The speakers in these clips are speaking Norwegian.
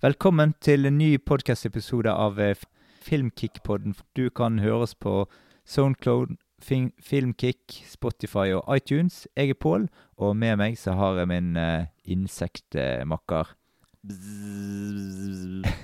Velkommen til en ny podkastepisode av eh, Filmkick-podden. Du kan høres på Soundcloud, Filmkick, Spotify og iTunes. Jeg er Pål, og med meg så har jeg min uh, insektmakker.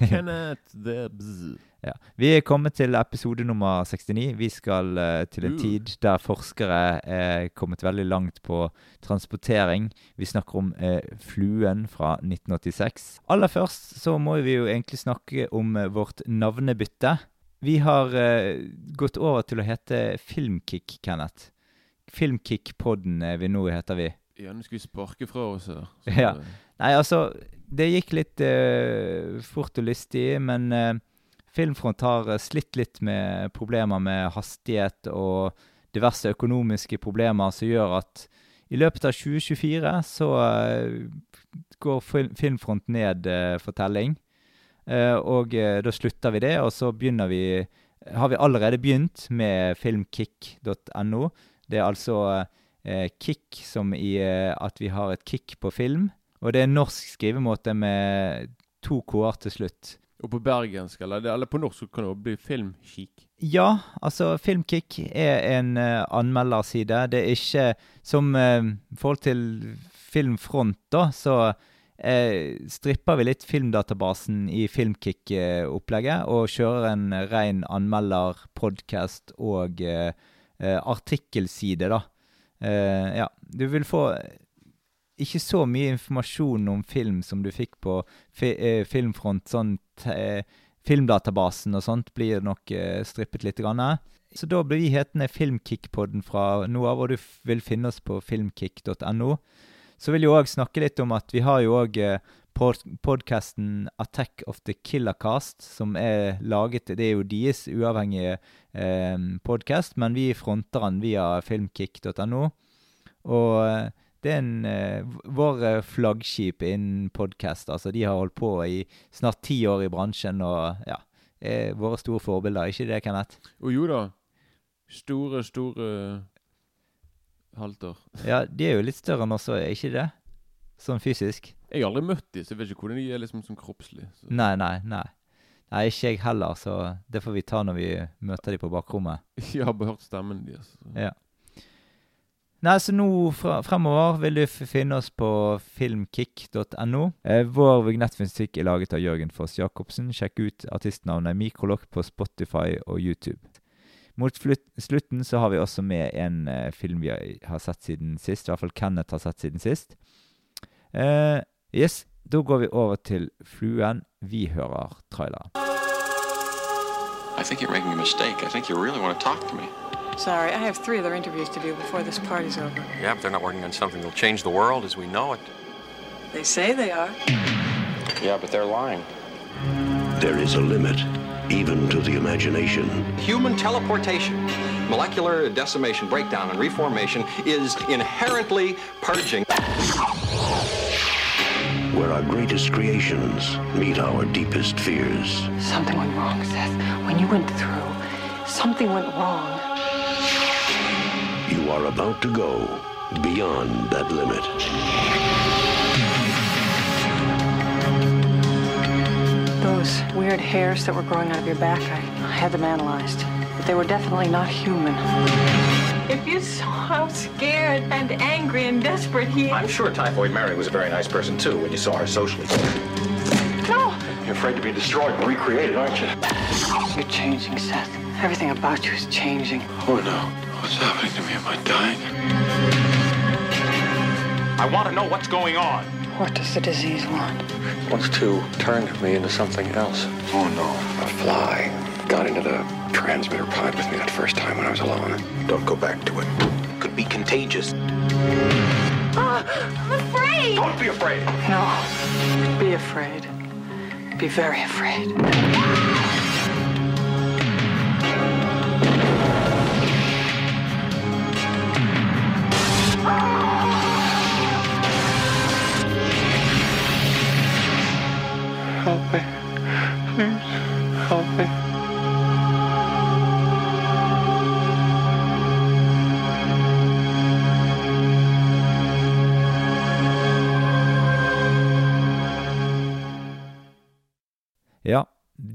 Kenneth the bzz. Ja. Vi er kommet til episode nummer 69. Vi skal uh, til en Uh. tid der forskere er kommet veldig langt på transportering. Vi snakker om uh, Fluen fra 1986. Aller først så må vi jo egentlig snakke om uh, vårt navnebytte. Vi har eh, gått over til å hete Filmkick, Kenneth. Filmkick-podden vi nå, heter vi. Ja, nå skulle vi sparke fra oss her. Ja. Nei, altså, det gikk litt eh, fort og lystig, men eh, Filmfront har eh, slitt litt med problemer med hastighet og diverse økonomiske problemer som gjør at i løpet av 2024 så eh, går Filmfront ned eh, for telling. Og da slutter vi det, og så begynner vi Har vi allerede begynt med filmkick.no. Det er altså kick som i at vi har et kick på film. Og det er norsk skrivemåte med to k-er til slutt. Og på bergensk, eller, eller på norsk, kan det også bli filmkikk. Ja, altså Filmkick er en uh, anmelderside. Det er ikke som uh, forhold til Filmfront, da, så uh, stripper vi litt Filmdatabasen i Filmkick-opplegget og kjører en ren anmelder, podcast og artikkelside, da. Ja, du vil få ikke så mye informasjon om film som du fikk på fi, eh, Filmfront. Sånn eh, Filmdatabasen og sånt blir nok eh, strippet litt. Grann. Så da blir vi hetende Filmkick-podden fra nå av, og du vil finne oss på filmkick.no. Så vil jeg òg snakke litt om at vi har jo òg eh, pod podkasten Attack of the Killer Cast', som er laget Det er jo deres uavhengige eh, podkast, men vi fronter den via filmkick.no. Og eh, det er en eh, vår eh, flaggskip innen podkast. Altså, de har holdt på i snart ti år i bransjen og ja, er våre store forbilder. Ikke det, Kenneth? Og jo da, store, store halter. Ja, de er jo litt større enn oss, er ikke det? Sånn fysisk. Jeg har aldri møtt dem, så jeg vet ikke hvordan de er liksom sånn kroppslig. Så. Nei, nei, nei. Nei, ikke jeg heller, så det får vi ta når vi møter dem på bakrommet. Jeg har bare hørt stemmen deres. Ja. Nei, så nå fremover vil du finne oss på filmkick.no. Eh, vår vignettmusikk er laget av Jørgen Foss Jacobsen. Sjekk ut artistnavnet Mikrolokk på Spotify og YouTube. Mot slutten så har vi også med en eh, film vi har sett siden sist. I hvert fall Kenneth har sett siden sist. Eh, yes, da går vi over til Fluen. Vi hører traileren. I think you're making a mistake. I think you really want to talk to me. Sorry, I have three other interviews to do before this party's over. Yeah, but they're not working on something that'll change the world as we know it. They say they are. Yeah, but they're lying. There is a limit, even to the imagination. Human teleportation, molecular decimation, breakdown, and reformation is inherently purging. Where our greatest creations meet our deepest fears. Something went wrong, Seth. When you went through, something went wrong. You are about to go beyond that limit. Those weird hairs that were growing out of your back, I, I had them analyzed. But they were definitely not human. If you saw how scared and angry and desperate he is. I'm sure Typhoid Mary was a very nice person too when you saw her socially. No! You're afraid to be destroyed and recreated, aren't you? You're changing, Seth. Everything about you is changing. Oh no. What's happening to me? Am I dying? I want to know what's going on. What does the disease want? Wants to turn me into something else. Oh no. A fly got into the transmitter pod with me that first time when I was alone. Don't go back to it. Could be contagious. Ah, I'm afraid! Don't be afraid. No. Be afraid. Be very afraid.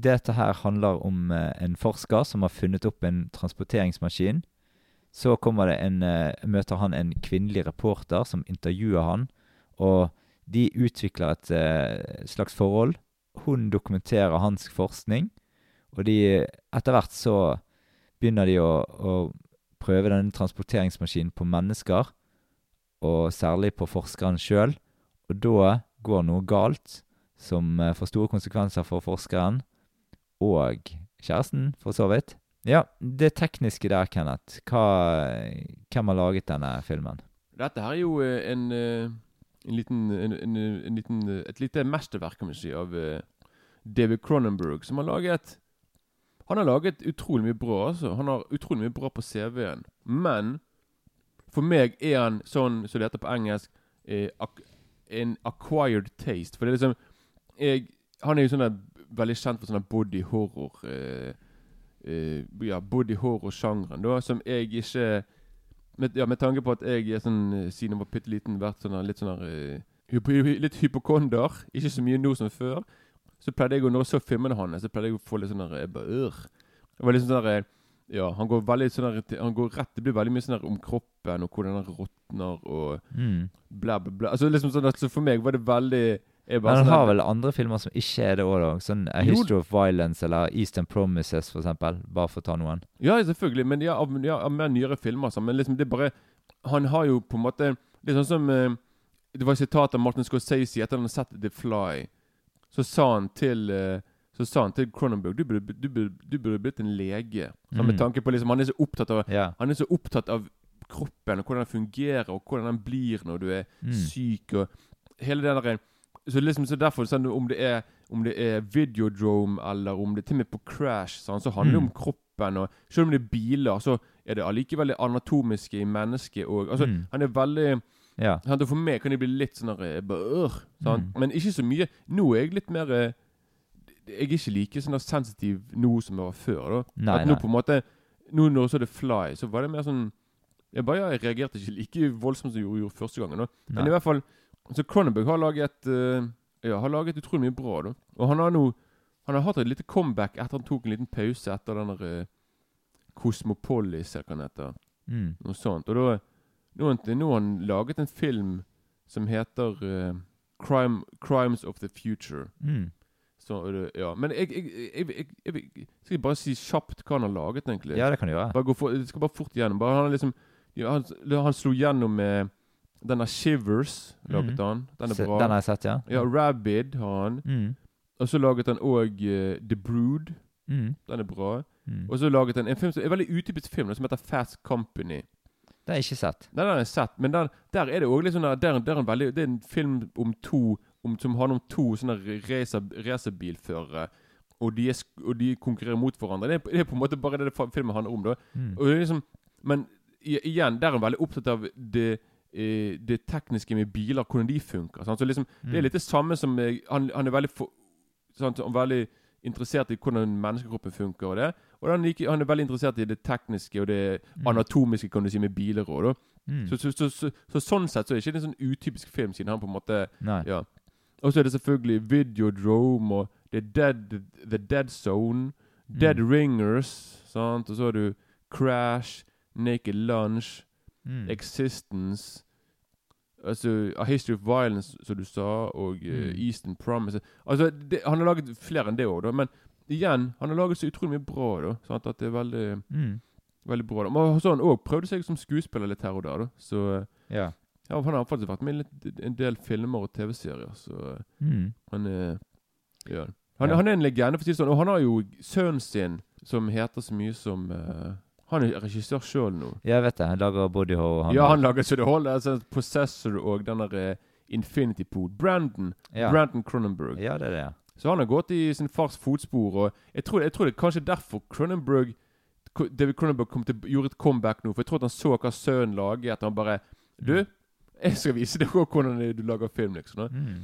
Dette her handler om eh, en forsker som har funnet opp en transporteringsmaskin. Så en, eh, møter han en kvinnelig reporter som intervjuer han, og de utvikler et eh, slags forhold. Hun dokumenterer hans forskning, og de, etter hvert så begynner de å, å prøve denne transporteringsmaskinen på mennesker, og særlig på forskeren sjøl. Og da går noe galt, som får store konsekvenser for forskeren og kjæresten, for så vidt. Ja, det tekniske der, Kenneth. Hva, hvem har laget denne filmen? Dette her er jo eh, en, eh, en liten, en, en, en liten eh, Et lite mesterverk, kan vi si, av David Cronenberg, som har laget Han har laget utrolig mye bra, altså. Han har utrolig mye bra på CV-en. Men for meg er han sånn som det heter på engelsk, en acquired taste. For det er liksom jeg, Han er jo sånn der veldig kjent for sånne body horror uh, uh, Ja, body horror-sjangeren, da, som jeg ikke med, ja, med tanke på at jeg er sånn, eh, siden jeg var bitte liten, vært sånne, litt sånn Litt hypokonder. Ikke så mye nå som før. Så pleide jeg å, når jeg så filmene hans, så pleide jeg å få litt sånn der. Det var liksom sånn der Ja, han går veldig sånn der Han går rett Det blir veldig mye sånn der om kroppen, og hvordan han råtner, og Mm. bla, bla, bla. Altså liksom sånn at Så for meg var det veldig Men han sånn har vel andre filmer som ikke er det òg, Sånn A. History of Violence eller Eastern Promises, for eksempel. Bare for å ta noen. Ja, selvfølgelig. Men ja, av, ja, av mer nyere filmer. Så, men liksom det er bare Han har jo på en måte Det er sånn som eh, Det var et sitat av Martin Scorsese etter han hadde sett The Fly. Så sa han til eh, Så sa han til Cronenberg du burde, du burde, du burde blitt en lege. Så Med Mm. tanke på liksom Han er så opptatt av yeah. Han er så opptatt av kroppen og hvordan den fungerer, og hvordan den blir når du er Mm. syk. og hele det der Så liksom så derfor sånn, Om det er Om det er Videodrome eller om det til og med på Crash, sånn, så handler det Mm. om kroppen. og Selv om det er biler, så er det allikevel det anatomiske i mennesket. òg. altså, Mm. Han er veldig ja. sant, For meg kan det bli litt sånn eh, bare, øh, sant? Mm. Men ikke så mye. Nå er jeg litt mer eh, Jeg er ikke like sånn sensitiv nå som jeg var før. da Nei, At nå nei. på en måte Nå når så det Fly, så var det mer sånn Jeg bare ja, jeg reagerte ikke like voldsomt som jeg gjorde, gjorde første gangen. da Men Nei. i hvert fall Så Cronenberg har laget uh, Ja, har laget utrolig mye bra. da Og han har nå Han har hatt et lite comeback etter han tok en liten pause etter den der uh, Cosmopolis, eller hva den heter. Mm. Noe sånt. Og da Nå har han, laget en film som heter uh, Crime, 'Crimes of the Future'. Mm. Så, ja. Men jeg, jeg, jeg, jeg, jeg, skal bare si kjapt hva han har laget, egentlig. Ja, det kan du gjøre. Bare gå for, skal bare fort gjennom. Bare han, liksom, ja, han, han slo gjennom med denne Shivers. Laget mm. han. Den er bra. Den har jeg sett, ja. Ja, Rabid har han. Mm. Og så laget han òg The Brood. Mm. Den er bra. Mm. Og så laget han en film som er veldig utypisk film, som heter Fast Company. Det har jeg ikke sett. Den har jeg sett, men der, der er det òg litt sånn der, der, der er en veldig, Det er en film om to om, som handler om to sånne racer- racerbilførere. Og de, og de konkurrerer mot hverandre. Det er, det er på en måte bare det det filmen handler om. da Mm. Og det er liksom, Men igjen, der er han veldig opptatt av det, eh, det tekniske med biler, hvordan de funker. Sant? Så liksom, Det er Mm. litt det samme som eh, Han, han er veldig for, sant? Veldig interessert i hvordan menneskekroppen funker. Og det Og han, er veldig interessert i det tekniske og det Mm. anatomiske, kan du si, med biler Og, Mm. så, så, så, så, så sånn sett så er det ikke en sånn utypisk film, siden han på en måte. Ja. Og så er det selvfølgelig Videodrome og The Dead, The Dead Zone, Dead Mm. Ringers, sant? og så har du Crash, Naked Lunch, Mm. Existence Altså A History of Violence, som du sa, og uh, Mm. Eastern Promise Altså, det, Han har laget flere enn det òg, men igjen, han har laget så utrolig mye bra. da sant? At det er veldig Mm. Veldig bra. da Men så han òg prøvde seg som skuespiller litt her og der. da Så eh, Ja. ja, han har faktisk vært med i litt, en del filmer og TV-serier, så Mm. han er ja. han, Ja. han er en legende, for å si det sånn. Og han har jo sønnen sin som heter så mye som eh, Han er regissør sjøl nå. Jeg vet det. Han lager body Ho. Han ja, han lager så det holder. Altså, Possessor og den der eh, Infinity Pool. Brandon. ja. Brandon Cronenberg. ja, det er det. Så han har gått i sin fars fotspor. Og jeg tror, jeg tror det er kanskje derfor Cronenberg David Cronenberg gjorde et comeback nå. For jeg tror at han så hva sønnen laget. At han bare Du, jeg skal vise deg hvordan du lager film, liksom. Mm.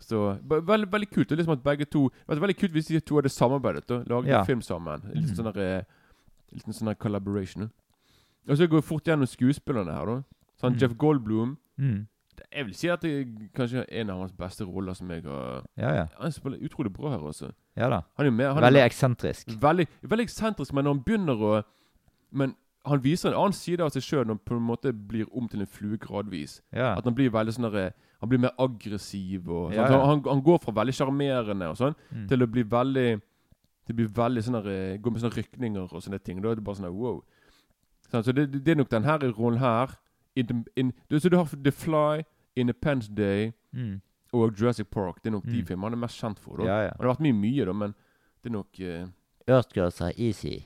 Så veldig, veldig kult. Er liksom at begge to Det vært veldig kult hvis de to hadde samarbeidet. og Laget Ja. film sammen. Litt Mm. sånn der, eh, liten sånn her collaboration. Og så går jeg fort gjennom skuespillerne her. da Sånn Mm. Jeff Goldblum, Mm. Jeg vil si at det er kanskje en av hans beste roller som jeg har Ja, ja. Han spiller utrolig bra her også. Ja da. Er Veldig mer- eksentrisk. veldig, veldig eksentrisk, men når han begynner å Men han viser en annen side av seg sjøl når han på en måte blir om til en flue gradvis. Ja. At han blir veldig sånn derre- Han blir mer aggressiv og sånn. Han, han går fra veldig sjarmerende og sånn Mm. til å bli veldig Det blir veldig sånn der, Går med sånne rykninger og sånne ting. Da er det bare sånn wow. Sånn, så det, det er nok den her rollen her in, the- in, du, Så du har The Fly, Independence Day Mm. og Jurassic Park. Det er nok de Mm. filmene han er mest kjent for. Da. Ja, ja. Han har vært mye mye, da, men det er nok uh, Earthgirls er easy.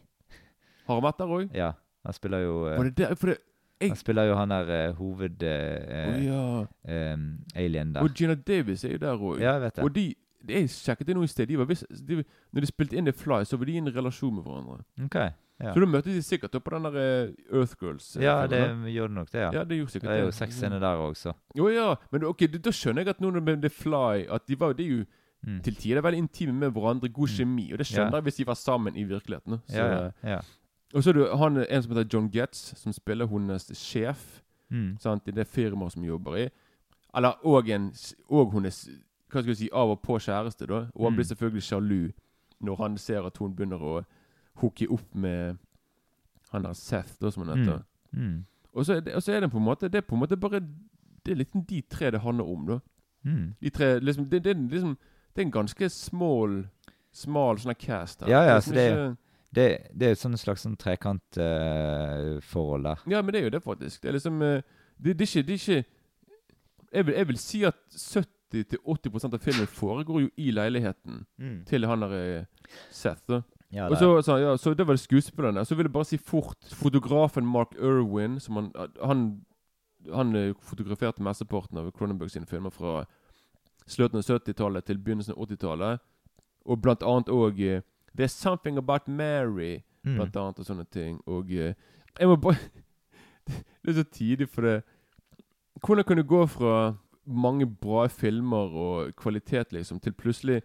Har han vært der òg? Ja. Han spiller jo uh, Var det der? For det jeg- Han spiller jo han der uh, hoved... Uh, oh, ja. um, alien der. Og Gina Davis er jo der òg. Ja. Og de Jeg sjekket det noe i sted. De var, vis- de, når de spilte inn The Fly, så var de i en relasjon med hverandre. Ok. Ja, Så da møttes de sikkert da på den der eh, Earth Girls. eh, ja det gjorde nok det, ja. ja, det Det er jo seks scener der også. så. Jo ja, men ok, da- skjønner jeg at noen med The Fly At de var, de er jo Mm. til tider veldig intime med hverandre. God kjemi. Og det skjønner Ja. jeg hvis de var sammen i virkeligheten. Så, Ja, ja. ja. Og så er det han, en som heter John Getz, som spiller hennes sjef Mm. sant, i det firmaet som jobber i. Eller og, en, og hennes hva skal jeg si, av og på kjæreste. da Og han Mm. blir selvfølgelig sjalu når han ser at hun begynner å hooke opp med han der Seth, da, som han heter. Mm. Og, så det, og så er det på en måte Det er på en måte bare Det er liksom de tre det handler om, da. Mm. De tre liksom Det, det, liksom, det er en ganske small Smal sånn cast her. Ja, ja, så liksom det- ikke- Det, det er et sånn slags sånn trekantforhold der. Ja, men det er jo det, faktisk. Det er liksom uh, Det, det er ikke, det er ikke jeg, vil, jeg vil si at 70-80% av filmen foregår jo i leiligheten Mm. til han der eh, Seth. da Ja, Og så, så, ja, så det var det skuespillerne. Så vil jeg bare si fort fotografen Mark Irwin, som han Han, han eh, fotograferte mesteparten av Cronenberg sine filmer fra slutten av 70-tallet til begynnelsen av 80-tallet. Og blant annet òg eh, There's Something About Mary, Mm. blant annet, og sånne ting. Og jeg må bare Det er så tidlig, for det Hvordan kan du gå fra mange bra filmer og kvalitet, liksom, til plutselig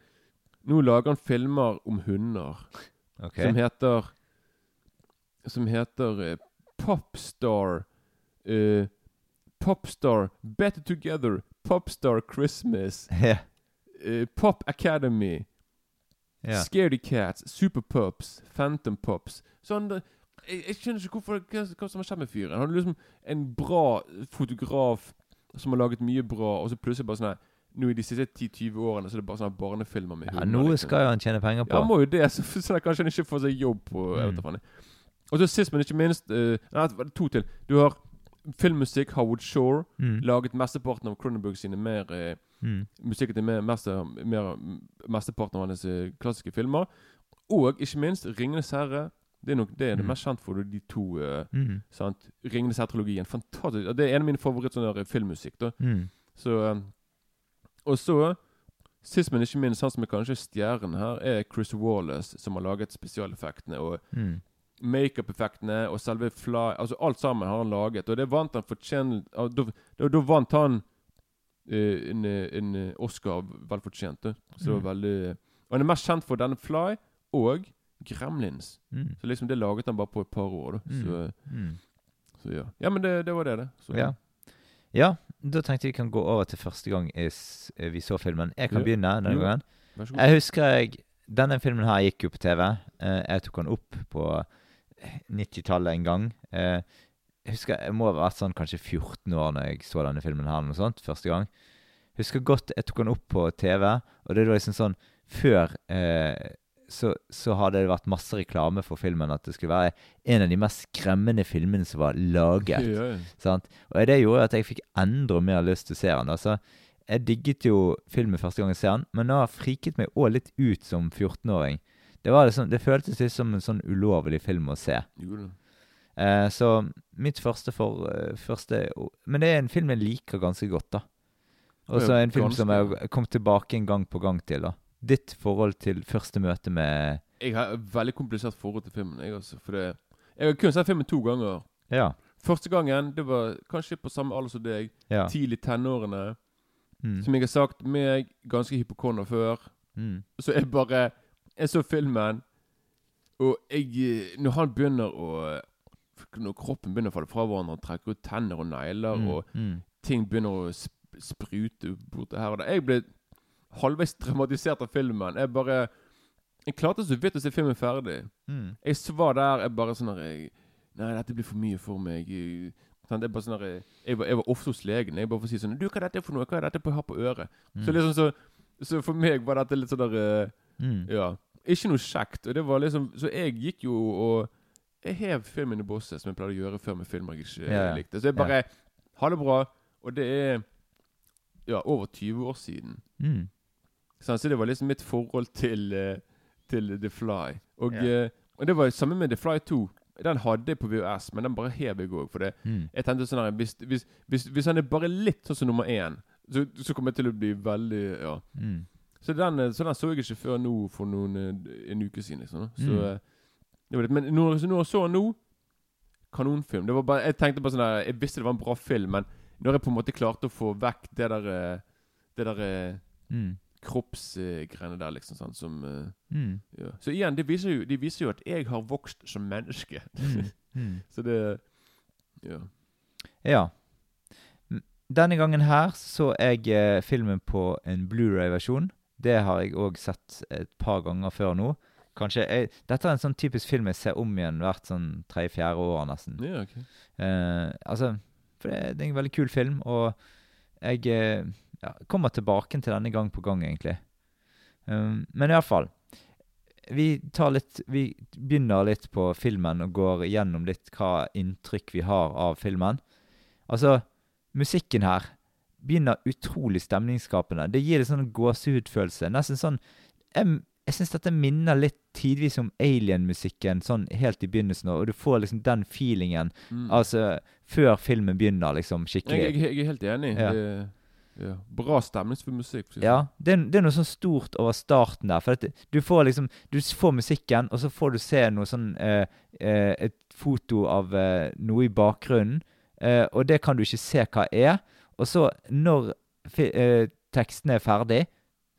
Nå lager han filmer om hunder okay. som heter Som heter eh, Popstar eh, Popstar Better Together Popstar Christmas eh, Pop Academy yeah. Scaredy Cats Super Pups Phantom Pops Sånn jeg, jeg skjønner ikke hvorfor, hva, hva som har skjedd med fyren. Han er liksom en bra fotograf som har laget mye bra, og så plutselig bare sånn her Nå i de siste 10-20 årene så er det bare sånne barnefilmer med ja, noe liksom. skal jo han tjene penger på. Ja, han må jo det, så, så kanskje han ikke får seg jobb på jeg vet Mm. Og så sist, men ikke minst uh, Nei, to til. Du har filmmusikk, Howard Shore. Mm. Laget mesteparten av Cronenberg sine mer uh, Mm. musikken til mer, mer, mesteparten av hans eh, klassiske filmer. Og ikke minst Ringenes herre. Det er nok det er det Mm. mest kjent for, de to. Uh, Mm. sant? Ringenes herre-trilogien. Fantastisk. Det er en av mine favoritt sånne der filmmusikk. da Mm. så eh, Og så, sist men ikke minst, han som er kanskje stjernen her, er Chris Wallace, som har laget spesialeffektene og Mm. makeup-effektene og selve fly Altså alt sammen har han laget, og det vant han fortjent Da, da, da vant han uh, en, eh, en eh, Oscar velfortjent. da. Så det var Mm. veldig Og han er mest kjent for denne Fly og Gremlins. Mm. Så liksom det laget han bare på et par år. da Så, Mm. så ja. ja, men det, det var det, det. Så, Ja. ja, da tenkte vi kan gå over til første gang jeg eh, vi så filmen. Jeg kan Ja. begynne denne gangen. Jeg husker jeg Denne filmen her gikk jo på TV. Eh, jeg tok den opp på 90-tallet en gang. Eh, jeg husker jeg må ha vært sånn kanskje 14 år når jeg så denne filmen her, noe sånt, første gang. Jeg Husker godt jeg tok den opp på TV, og det var liksom sånn Før eh, så, så hadde det vært masse reklame for filmen at det skulle være en av de mest skremmende filmene som var laget. Ja, ja. Og det gjorde at jeg fikk enda mer lyst til å se den. Altså, jeg digget jo filmen første gang jeg ser den, men nå har friket meg òg litt ut som 14-åring. Det, liksom, det føltes litt som en sånn ulovlig film å se. Jo. Eh, så mitt første for eh, første, Men det er en film jeg liker ganske godt, da. Og så en film som jeg kom har kommet tilbake en gang på gang til. da Ditt forhold til første møte med Jeg har et veldig komplisert forhold til filmen. Jeg, altså, for det, jeg har kun sett filmen to ganger. Ja. Første gangen det var kanskje på samme alder som deg. ja. Tidlig tenårene. Mm. Som jeg har sagt, meg ganske hypokonder før. Mm. Så jeg bare Jeg så filmen, og jeg Når han begynner å Når kroppen begynner å falle fra hverandre, han trekker ut tenner og negler Mm. og Mm. ting begynner å sprute bort her og der. Jeg ble halvveis dramatisert av filmen. Jeg bare Jeg klarte så vidt å se filmen ferdig. Mm. Jeg svar var der, jeg bare sånn Nei, dette blir for mye for meg. Jeg, sant? bare sånn jeg, var, jeg var ofte hos legen. Jeg bare får si sånn Du, hva er dette for noe? Hva er dette på, jeg har på øret? Så liksom så Så for meg var dette litt sånn der eh, Mm. Ja. Ikke noe kjekt. Og det var liksom Så jeg gikk jo og Jeg hev filmen i bosset, som jeg pleide å gjøre før med filmer jeg ikke Ja, ja. likte. Så jeg bare Ha det bra. Og det er ja, over 20 år siden. Mm. Så det var liksom mitt forhold til, eh, til The Fly. Og, yeah. og det var samme med The Fly 2. Den hadde jeg på VHS, men den bare hev jeg òg. For det, Mm. jeg tenkte sånn her hvis, hvis, hvis, hvis han er bare litt sånn som nummer én, så, så kommer jeg til å bli veldig Ja. Mm. Så den, eh, så den så jeg ikke før nå for noen, eh, en uke siden. liksom. Så, Mm. det. Men når, så når jeg så den nå Kanonfilm. Det var bare, jeg tenkte bare sånn der, Jeg visste det var en bra film, men når jeg på en måte klarte å få vekk det der Det der Mm. Kroppsgreiene der, liksom. sånn som eh, Mm. ja. Så igjen, det viser, jo, de viser jo at jeg har vokst som menneske. Mm. Mm. så det Ja. Ja. Denne gangen her så jeg eh, filmen på en Blu-ray-versjon. Det har jeg òg sett et par ganger før nå. Kanskje jeg, Dette er en sånn typisk film jeg ser om igjen hvert sånn tredje-fjerde år, nesten. ja ok. Eh, altså, for det, det er en veldig kul film, og jeg eh, ja, kommer tilbake til denne gang på gang, egentlig. Um, men iallfall vi, tar litt, vi begynner litt på filmen og går gjennom litt hva inntrykk vi har av filmen. Altså, musikken her begynner utrolig stemningsskapende. Det gir en sånn gåsehudfølelse. Nesten sånn Jeg, jeg syns dette minner litt tidvis om Alien-musikken sånn helt i begynnelsen, og du får liksom den feelingen Mm. Altså før filmen begynner, liksom, jeg, skikkelig. jeg, jeg er helt enig. Ja. Det, ja. Bra stemningsfull musikk. Ja, det er, det er noe sånn stort over starten der. For at du får liksom Du får musikken, og så får du se noe sånn eh, eh, Et foto av eh, noe i bakgrunnen, eh, og det kan du ikke se hva er. Og så, når eh, teksten er ferdig,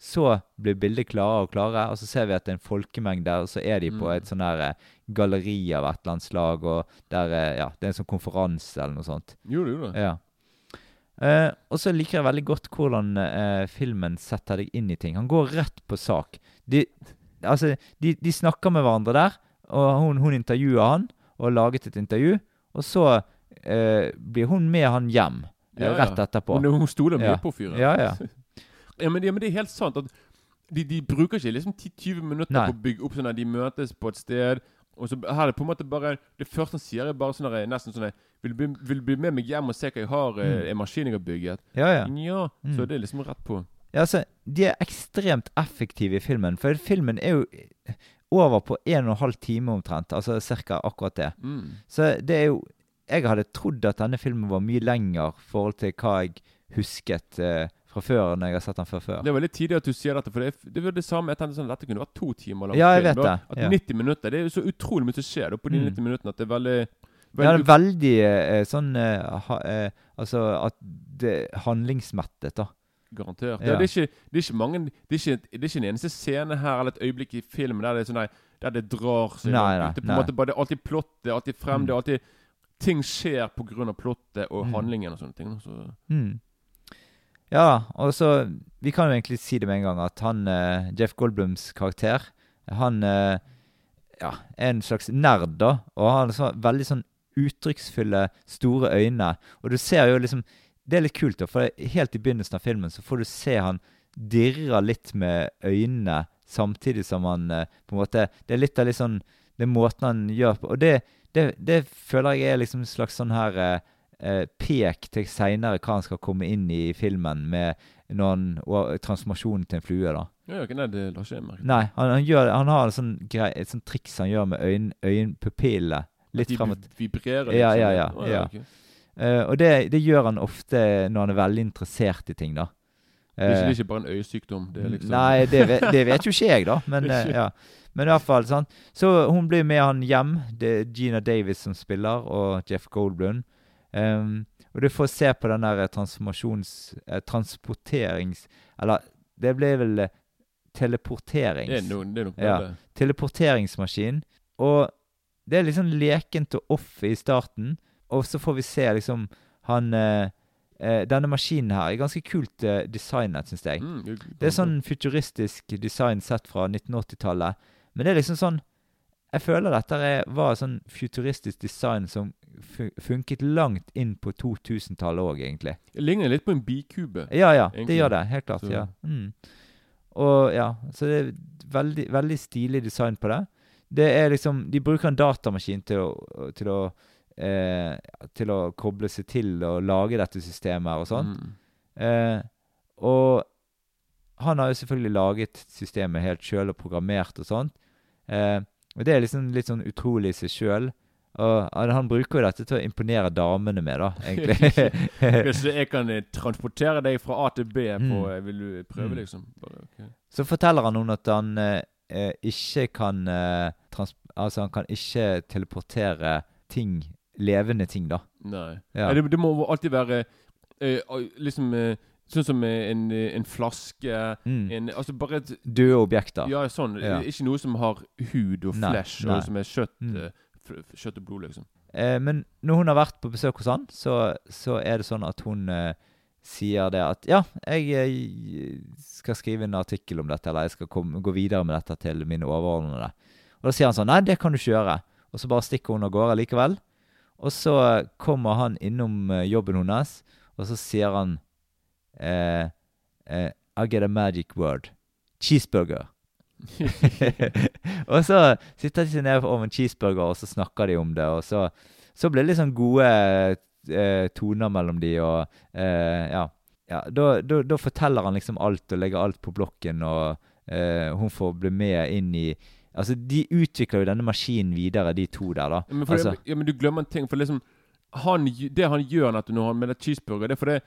så blir bildet klarere og klarere, og så ser vi at det er en folkemengde der, og så er de på Mm. et sånn her eh, galleri av et eller annet slag, og der Ja, det er en sånn konferanse eller noe sånt. Jo, det gjorde det. Ja. Eh, og så liker jeg veldig godt hvordan eh, filmen setter deg inn i ting. Han går rett på sak. De, altså, de, de snakker med hverandre der, og hun, hun intervjuer han og har laget et intervju. Og så eh, blir hun med han hjem eh, Ja, rett etterpå. Hun, hun stoler mye Ja. på fyren. Ja, ja. Ja, men, ja, men det er helt sant at de, de bruker ikke liksom 10-20 minutter Nei. på å bygge opp sånn at de møtes på et sted. Og så her er det på en måte bare Det første han sier, er bare sånn nesten sånn vil, du bli- vil du bli med meg hjem og se hva jeg har, eh, Mm. en maskin jeg har bygget? Ja, ja. Ja, Mm. Så det er liksom rett på. Ja, altså, De er ekstremt effektive i filmen, for filmen er jo over på en og en halv time omtrent. Altså ca. akkurat det. Mm. Så det er jo Jeg hadde trodd at denne filmen var mye lenger i forhold til hva jeg husket eh, fra før, når jeg har sett den før før. Det var litt tidlig at du sier dette, for det, det var det samme. Jeg tenkte sånn, Dette kunne vært to timer lang Ja, jeg vet det, At ja. 90 minutter Det er jo så utrolig mye som skjer da, på de Mm. 90 minuttene at det er veldig, Ja, det veldig er veldig eh, sånn eh, ha, eh, Altså at det er handlingsmettet, da. Garantert. Ja. Ja. Det, er ikke, det er ikke mange Det er ikke, det er ikke en eneste scene her eller et øyeblikk i filmen der det er sånn nei, Der det drar seg Nei, nei. Det på nei. måte Det er alltid plott, det er alltid frem, Mm. det er alltid Ting skjer av plottet og Mm. handlingen og sånne ting. Så. Mm. Ja, og så Vi kan jo egentlig si det med en gang at han eh, Jeff Goldblums karakter Han eh, ja, er en slags nerd, da. Og han har så, veldig sånn uttrykksfulle, store øyne. Og du ser jo liksom Det er litt kult, da, for helt i begynnelsen av filmen så får du se han dirrer litt med øynene samtidig som han eh, på en måte Det er litt av litt sånn Det er måten han gjør på. Og det, det, det føler jeg er liksom en slags sånn her eh, eh, pek til seinere hva han skal komme inn i filmen med noen, og transformasjonen til en flue. da. Ja, ok, nei, det ikke jeg merke. Nei, han, han, gjør, han har en sånn grei, et sånt triks han gjør med øyn, øyenpupillene. Litt De vibrerer litt Ja, sånn, ja, ja, Oh, ja. ja. Okay. Uh, Og det, det gjør han ofte når han er veldig interessert i ting, da. Det, er ikke, det Eh, er ikke bare en øyesykdom. Det er liksom Nei, det vet, det vet jo ikke jeg, da. Men, uh, ja. men i hvert fall, sånn. Så hun blir med han hjem. Det er Gina Davis som spiller, og Jeff Goldblum. Um, og du får se på den der transformasjons... Transporterings... Eller det ble vel teleporterings... Det er, no, det er nok Ja. teleporteringsmaskin. Og det er liksom lekent og off i starten. Og så får vi se liksom han eh, eh, denne maskinen her er ganske kult eh, designet, syns jeg. Mm, Det er sånn futuristisk design sett fra 1980-tallet. Men det er liksom sånn Jeg føler dette er, var sånn futuristisk design som funket langt inn på 2000-tallet òg, egentlig. Det ligner litt på en bikube. Ja, ja, det gjør det. Helt klart. Så- ja. Mm. Og ja, så det er veldig, veldig stilig design på det. Det er liksom De bruker en datamaskin til å, til å eh, Til å koble seg til og lage dette systemet her og sånn. Mm. Eh, og han har jo selvfølgelig laget systemet helt sjøl og programmert og sånt. Eh, og det er liksom litt sånn utrolig i seg sjøl. Og han- bruker jo dette til å imponere damene med, da, egentlig. Hvis jeg kan eh, transportere deg fra A til B på Mm. eh, Vil du prøve, Mm. liksom? Bare, okay. Så forteller han noen at han eh, eh, ikke kan eh, Altså, han kan ikke teleportere ting, levende ting, da. Nei. Ja. Nei, det, det må alltid være eh, liksom eh, Sånn som eh, en, eh, en flaske Mm. en, Altså bare et Døde objekter. Ja, sånn. Ja. Ikke noe som har hud og flesh, og som er kjøtt, Mm. eh, kjøtt og blod, liksom. Eh, men når hun har vært på besøk hos han, så, så er det sånn at hun eh, sier det at ja, jeg jeg skal skrive en artikkel om dette, eller jeg skal komme, gå videre med dette til mine overordnede. Og da sier han sånn nei, det kan du ikke gjøre. Og så bare stikker hun av gårde likevel. Og så kommer han innom eh, jobben hennes, og så sier han eh, eh, I get a magic word. Cheeseburger. og så sitter de seg ned over en cheeseburger, og så snakker de om det. Og så, så blir det litt sånn gode eh, toner mellom de, og eh, ja. ja da, da, forteller han liksom alt og legger alt på blokken, og eh, hun får bli med inn i Altså, de utvikler jo denne maskinen videre, de to der, da. Ja, men, altså, ja, men du glemmer en ting. For liksom han, Det han gjør når han med det cheeseburger, det er fordi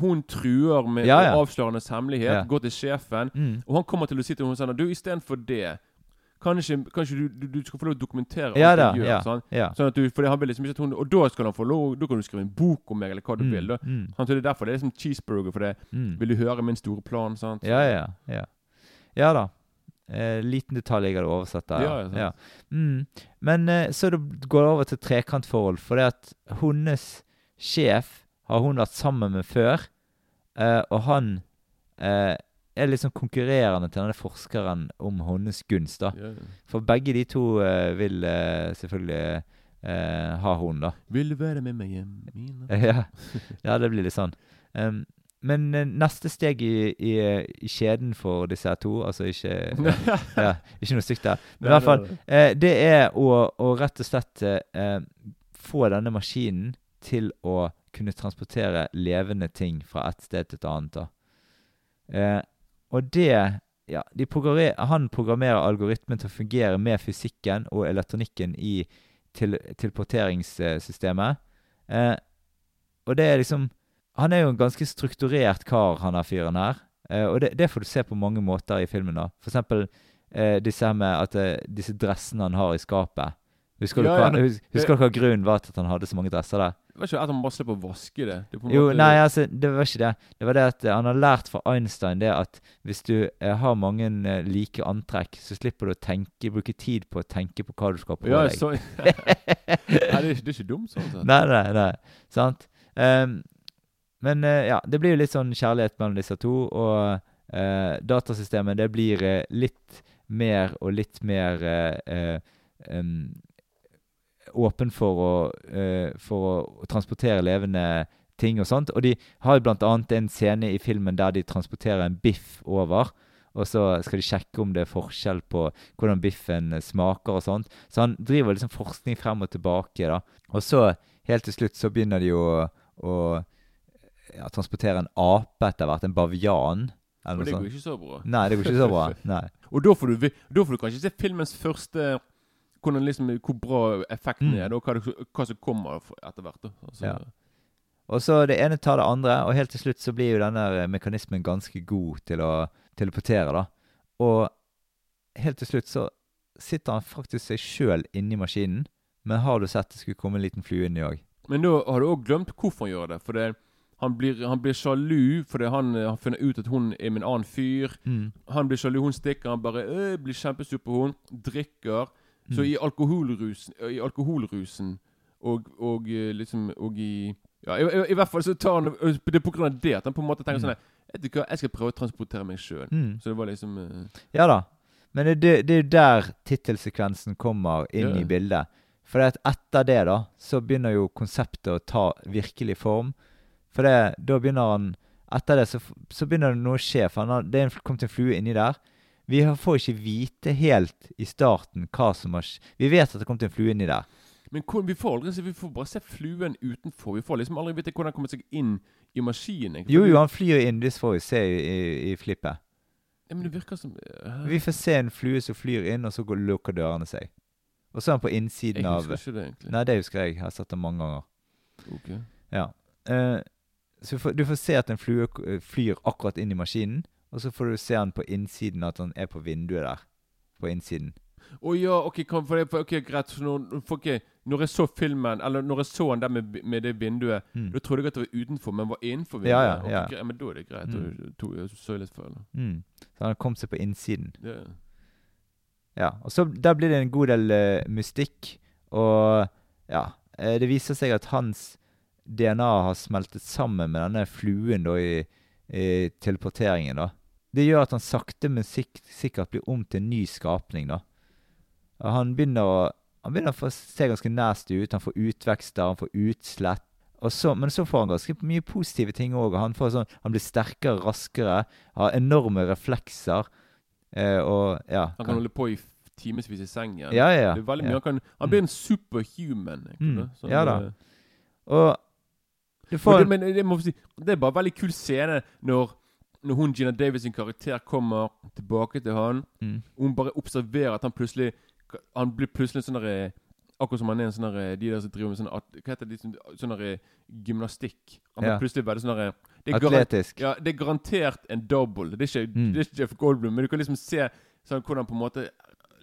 hun truer med Ja, ja. å hemmelighet, går til sjefen, mm, og han kommer til å si til henne sånn Du, istedenfor det Kanskje, kanskje du, du, du skal få lov å dokumentere alt ja da. gjør. Ja, sånn? ja. Sånn at du, fordi han vil liksom ikke at hun Og da skal han få lov Da kan du skrive en bok om meg, eller hva du Mm, vil. Da. mm, Han tror det er derfor det er liksom cheeseburger, for det mm. vil du høre min store plan. sant? Ja, ja. Ja, ja da. Eh, liten detalj jeg hadde oversett der. Ja, ja, ja. Mm. Men eh, så det går det over til trekantforhold, For det at hennes sjef har hun vært sammen med før, eh, og han eh, er liksom konkurrerende til denne forskeren om hennes gunst, da. Ja, ja. For begge de to eh, vil eh, selvfølgelig ha hun, da. Vil du være med meg hjem? Ja. ja, det blir litt sånn. Um, men eh, neste steg i, i, i kjeden for disse to, altså ikke ja, Ikke noe stygt der. Men i hvert fall, eh, det er å, å rett og slett eh, få denne maskinen til å kunne transportere levende ting fra et sted til et annet. da. Eh, og det ja, de programmer, Han programmerer algoritmen til å fungere med fysikken og elektronikken i til, teleporteringssystemet. Eh, og det er liksom Han er jo en ganske strukturert kar, han her fyren her. Eh, og det, det får du se på mange måter i filmen. da. For eksempel eh, disse at eh, disse dressene han har i skapet. Husker, Ja, du, hva, husker, husker du hva grunnen var til at han hadde så mange dresser der? Det var ikke at han bare slipper å vaske det. det er Jo, måte- nei, altså, det var ikke det. Det var det at eh, han har lært fra Einstein det at hvis du eh, har mange eh, like antrekk, så slipper du å tenke, bruke tid på å tenke på hva du skal på ja, deg. så, nei, det, er, ikke- det er ikke dumt, sånn sett. Nei, nei, nei. Sant? Ehm, men eh, ja, det blir jo litt sånn kjærlighet mellom disse to, og eh, datasystemet det blir eh, litt mer og litt mer eh, åpen for å, uh, for å transportere levende ting og sånt. Og de har jo annet en scene i filmen der de transporterer en biff over. Og så skal de sjekke om det er forskjell på hvordan biffen smaker og sånt. Så han driver liksom forskning frem og tilbake, da. Og så, helt til slutt, så begynner de å, å ja, transportere en ape etter hvert. En bavian. Eller Og det går ikke så bra. Nei, det går ikke så bra. Nei. Og da får, du, da får du kanskje se filmens første hvordan liksom, Hvor bra effekten Mm. er, og hva, det, hva som kommer etter hvert. Altså, Ja. Og så det ene tar det andre, og helt til slutt så blir jo denne mekanismen ganske god til å teleportere, da. Og helt til slutt så sitter han faktisk seg sjøl inni maskinen, men har du sett det skulle komme en liten flue inni òg? Men da har du òg glemt hvorfor han gjør det. For det, han, blir, han blir sjalu fordi han eh, har funnet ut at hun er med en annen fyr. Mm. Han blir sjalu, hun stikker, han bare øh, blir kjempesur på henne. Drikker. Så Mm. i alkoholrusen, i alkoholrusen og, og eh, liksom Og i Ja, i, i, I hvert fall så tar han Det er på grunn av det at han på en måte tenker sånn Vet du hva, jeg skal prøve å transportere meg sjøl. Mm. Så det var liksom uh... Ja da. Men det, det, det er jo der tittelsekvensen kommer inn Ja. i bildet. For etter det, da, så begynner jo konseptet å ta virkelig form. For det, da begynner han Etter det så, så begynner det noe å skje. For har, det er kommet en flue inni der. Vi får ikke vite helt i starten hva som har skjedd. Vi vet at det har til en flue inni der. Men hvor, vi får aldri Vi får bare se fluen utenfor. Vi får liksom aldri vite hvordan han kommer seg inn i maskinen. Jo, jo, han flyr inn. Det får vi se i, i, i flippet. Ja, men det virker som uh... Vi får se en flue som flyr inn, og så går, lukker dørene seg. Og så er han på innsiden av Jeg av husker ikke det, egentlig. Nei, det husker jeg. Jeg har sett det mange ganger. Ok. Ja. Eh, så du får, du får se at en flue flyr akkurat inn i maskinen, og så får du se han på innsiden, at han er på vinduet der. På innsiden. Å ja, ok, kom, for det, for, ok, greit. Så når, for, okay, når jeg så filmen, eller når jeg så han der med, med det vinduet, Mm. da trodde jeg at det var utenfor, men var innenfor vinduet. Ja, ja, Ok, ja. greit, men da er det greit. Mm. Da to, så litt for, Mm. Så han har kommet seg på innsiden. Ja. Ja. Og så Der blir det en god del uh, mystikk, og ja eh, Det viser seg at hans DNA har smeltet sammen med denne fluen da i, i teleporteringen. da. Det gjør at han sakte, men sik sikkert blir om til en ny skapning. da. Han begynner å han begynner å se ganske nasty ut. Han får utvekster, han får utslett. Og så, men så får han ganske mye positive ting òg. Han, får sånn, han blir sterkere, raskere, har enorme reflekser. Eh, og ja Han kan holde på i timevis i sengen. Ja, ja, ja. Han, kan, han blir en superhuman. Ikke, Mm. Sånn, Ja da. eh, Og får det, men det, si, det er bare veldig kul scene når, når hun Gina Davis sin karakter kommer tilbake til han. Mm. Hun bare observerer at han plutselig Han blir plutselig sånn derre Akkurat som han er en sånn der, De der som driver med sånn Hva heter det? Sånn, gymnastikk. Han blir Ja. plutselig veldig sånn Atletisk. Ja, det er garantert en double. Det er ikke, Mm. det er ikke Jeff Goldblum, men du kan liksom se sånn, hvordan på en måte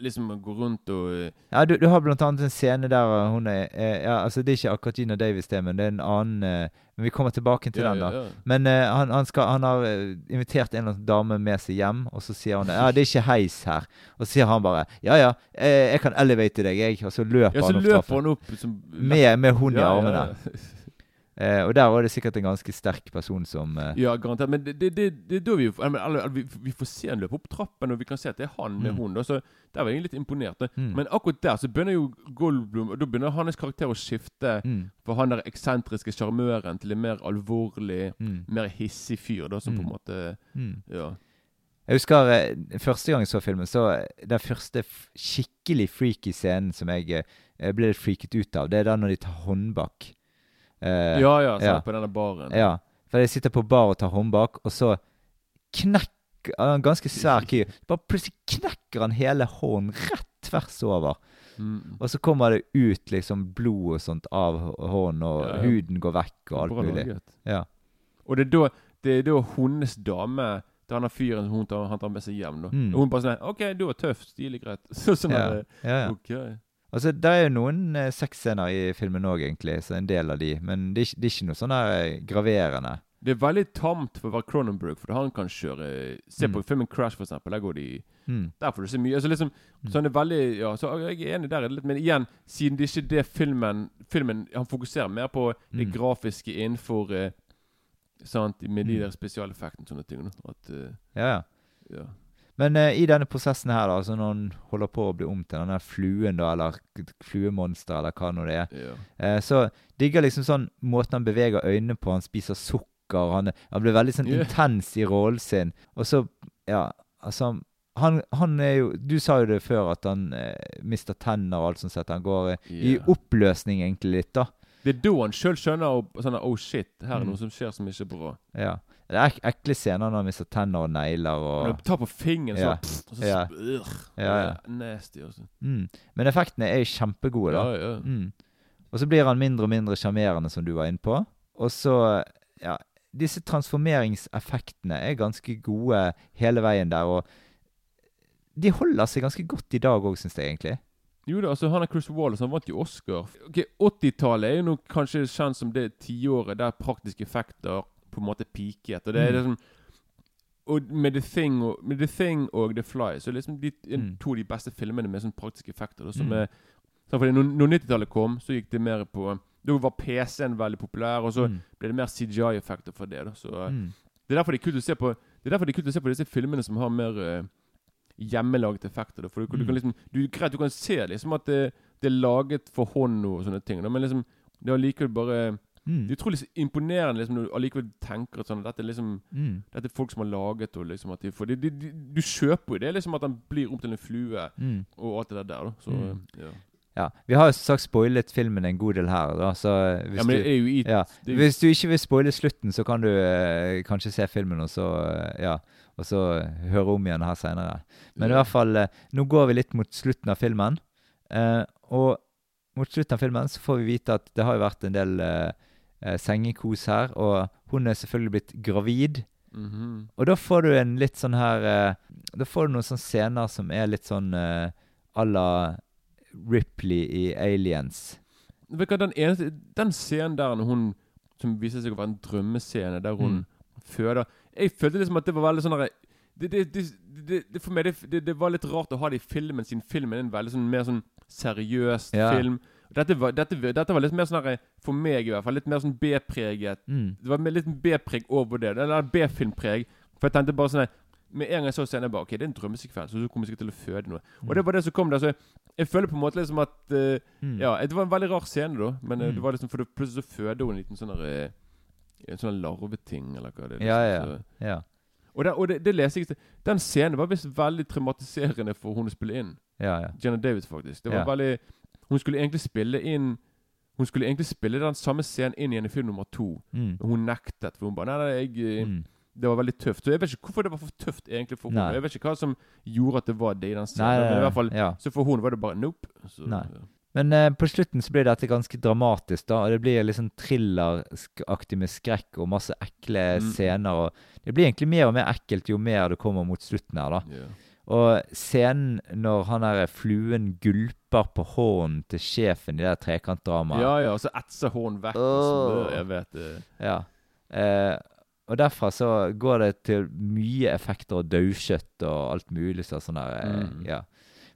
liksom går rundt og eh, Ja, du, du har blant annet en scene der hun er eh, ja, altså Det er ikke akkurat Gina Davis, det, men det er en annen eh, Men vi kommer tilbake til ja, den, da. ja, ja. Men eh, han, han, skal, han har eh, invitert en eller annen dame med seg hjem, og så sier hun ja, det er ikke heis her. Og så sier han bare ja ja, jeg, jeg kan elevate deg, jeg. Og så løper Ja, så han opp løper trappen. han opp som Med, med hun i Ja, ja, armene. Eh, og der var det sikkert en ganske sterk person som eh, Ja, garantert. Men det, det, det, det da vi, eller, vi, vi får se han løpe opp trappen, og vi kan se at det er han med Mm. hun. Da, så Der var jeg litt imponert. Mm. Men akkurat der så begynner jo Goldblum og Da begynner hans karakter å skifte mm, fra han der eksentriske sjarmøren til en mer alvorlig, mm, mer hissig fyr, da, som på en Mm. måte mm. Ja. Jeg husker eh, første gang jeg så filmen, så eh, den første skikkelig freaky scenen som jeg eh, ble litt freaket ut av, det er da når de tar håndbak. Eh, Ja, ja, så ja. på denne baren. Ja, for jeg sitter på bar og tar håndbak, og så knekker han en ganske svær kyr. Bare plutselig knekker han hele hånden rett tvers over. Mm. Og så kommer det ut liksom blod og sånt av hånden, og Ja, ja. huden går vekk og alt Bra mulig. Ja. Og det er da, det er da hennes dame til han fyren hun tar, han tar med seg hjem. da Mm. Og hun bare sånn OK, du var tøff. Stilig, greit. Så sånn Ja, Det, ja, ja. OK. Altså, det er jo noen eh, sexscener i filmen òg, egentlig, så en del av de, men det er, ikke- det er ikke noe sånn der eh, graverende. Det er veldig tamt for å være Cronenberg, for han kan kjøre Se på Mm. filmen Crash, for eksempel. Der går de Mm. Der får du se mye. Altså liksom, Så han er veldig Ja, så jeg er enig der. litt, Men igjen, siden det ikke er det filmen Filmen Han fokuserer mer på det Mm. grafiske innenfor eh, Sant, med de Mm. der spesialeffektene og sånne ting. da. At eh, Ja, ja. Ja. Men eh, i denne prosessen her, da, altså når han holder på å bli om til denne fluen, da, eller fluemonster, eller hva nå det er, ja. eh, så digger liksom sånn måten han beveger øynene på. Han spiser sukker, han, han blir veldig sånn yeah. intens i rollen sin. Og så, ja, altså han, han er jo Du sa jo det før, at han eh, mister tenner og alt sånt. sett. Han går yeah. i oppløsning egentlig litt, da. Det er da han sjøl skjønner og, sånn Oh shit, her er Mm. noe som skjer som ikke er bra. Ja. Det er ek ekle scener når han mister tenner og negler og du tar på fingeren, så, Ja. pff, og så Ja. Ugh, Ja, ja. Nasty, Også. mm. Men effektene er jo kjempegode, da. Ja, ja. Mm. Og så blir han mindre og mindre sjarmerende, som du var inne på. Og så, ja Disse transformeringseffektene er ganske gode hele veien der, og de holder seg ganske godt i dag òg, syns jeg egentlig. Jo da, altså han er Chris Wallace, han vant jo Oscar. Ok, 80-tallet er jo nok kanskje kjent som det tiåret der praktiske effekter på en måte peaket. Og det er Mm. liksom Og med The Thing og, med The Thing og The Fly så er liksom de, Mm. to av de beste filmene med sånn praktiske effekter. Da, som Mm. er, så fordi når, når 90-tallet kom, så gikk det mer på Da var PC-en veldig populær, og så Mm. ble det mer CGI-effekter for det. da Så eh, Mm. Det er derfor det er kult å se på Det er derfor det er kult å se på disse filmene som har mer uh, hjemmelagde effekter. Da. For du, du Mm. kan liksom du, greit, du kan se liksom at det, det er laget for hånd og sånne ting, da, men liksom det er allikevel bare Mm. Det er utrolig imponerende liksom, når du allikevel tenker at sånn, dette er liksom Mm. Dette er folk som har laget og liksom at de for de, de, de, Du kjøper jo det liksom at den blir om til en flue Mm. og alt det der. da Så Mm. eh, ja. Ja. Vi har jo som sagt spoilet filmen en god del her, da, så eh, hvis ja, men det er jo i ja. det Hvis du ikke vil spoile slutten, så kan du eh, kanskje se filmen og så, eh, ja, og så høre om igjen her seinere. Men i hvert fall, eh, nå går vi litt mot slutten av filmen. Eh, og mot slutten av filmen så får vi vite at det har jo vært en del eh, eh, sengekos her, og hun er selvfølgelig blitt gravid. Mhm. Og da får du en litt sånn her eh, Da får du noen sånne scener som er litt sånn eh, à la Ripley i Aliens. Den, eneste, den scenen der hun Som viser seg å være en drømmescene, der hun Mm. føder Jeg følte liksom at det var veldig sånn derre det, det, det, det, For meg det, det, det var litt rart å ha det i filmen, siden filmen er en veldig sånn mer sånn seriøs Ja. film. Dette var, dette, dette var litt mer sånn For meg, i hvert fall. Litt mer sånn B-preget. Mm. Det var litt B-preg over det. Eller B-filmpreg. For jeg tenkte bare sånn Med en gang jeg så scenen, jeg bare OK, det er en drømmesekvens, og så kommer jeg sikkert til å føde noe. Og det var det som kom der. Så jeg, jeg føler på en måte liksom at uh, Mm. Ja, det var en veldig rar scene, da. Men eh, Mm. det var liksom for det, plutselig så føder hun en liten sånn der, eh, En sånn larveting, eller hva det er. Ja, liksom. ja. Så- ja. Og, det, og det, det leser jeg Den scenen var visst veldig traumatiserende for hun å spille inn. Ja, ja. Jenna Davis, faktisk. Det var Ja. veldig Hun skulle egentlig spille inn Hun skulle egentlig spille den samme scenen inn igjen i film nummer to. Mm. Men hun nektet. For hun bare Nei, nei, jeg eh, Mm. Det var veldig tøft. Så jeg vet ikke hvorfor det var for tøft egentlig for henne. Jeg vet ikke hva som gjorde at det var det i den scenen. men i hvert fall ja. Så for henne var det bare nope. Så, Nei. Men eh, på slutten så blir dette ganske dramatisk, da. Og det blir litt sånn thrilleraktig med skrekk og masse ekle Mm. scener. Og det blir egentlig mer og mer ekkelt jo mer det kommer mot slutten her, da. Ja. Og scenen når han der fluen gulper på hånden til sjefen i det trekantdramaet ja, ja, og så etser hånden vekk. og så- Jeg vet det. Ja. Eh, og derfra så går det til mye effekter og daukjøtt og alt mulig så sånn der. Eh, Mm. Ja.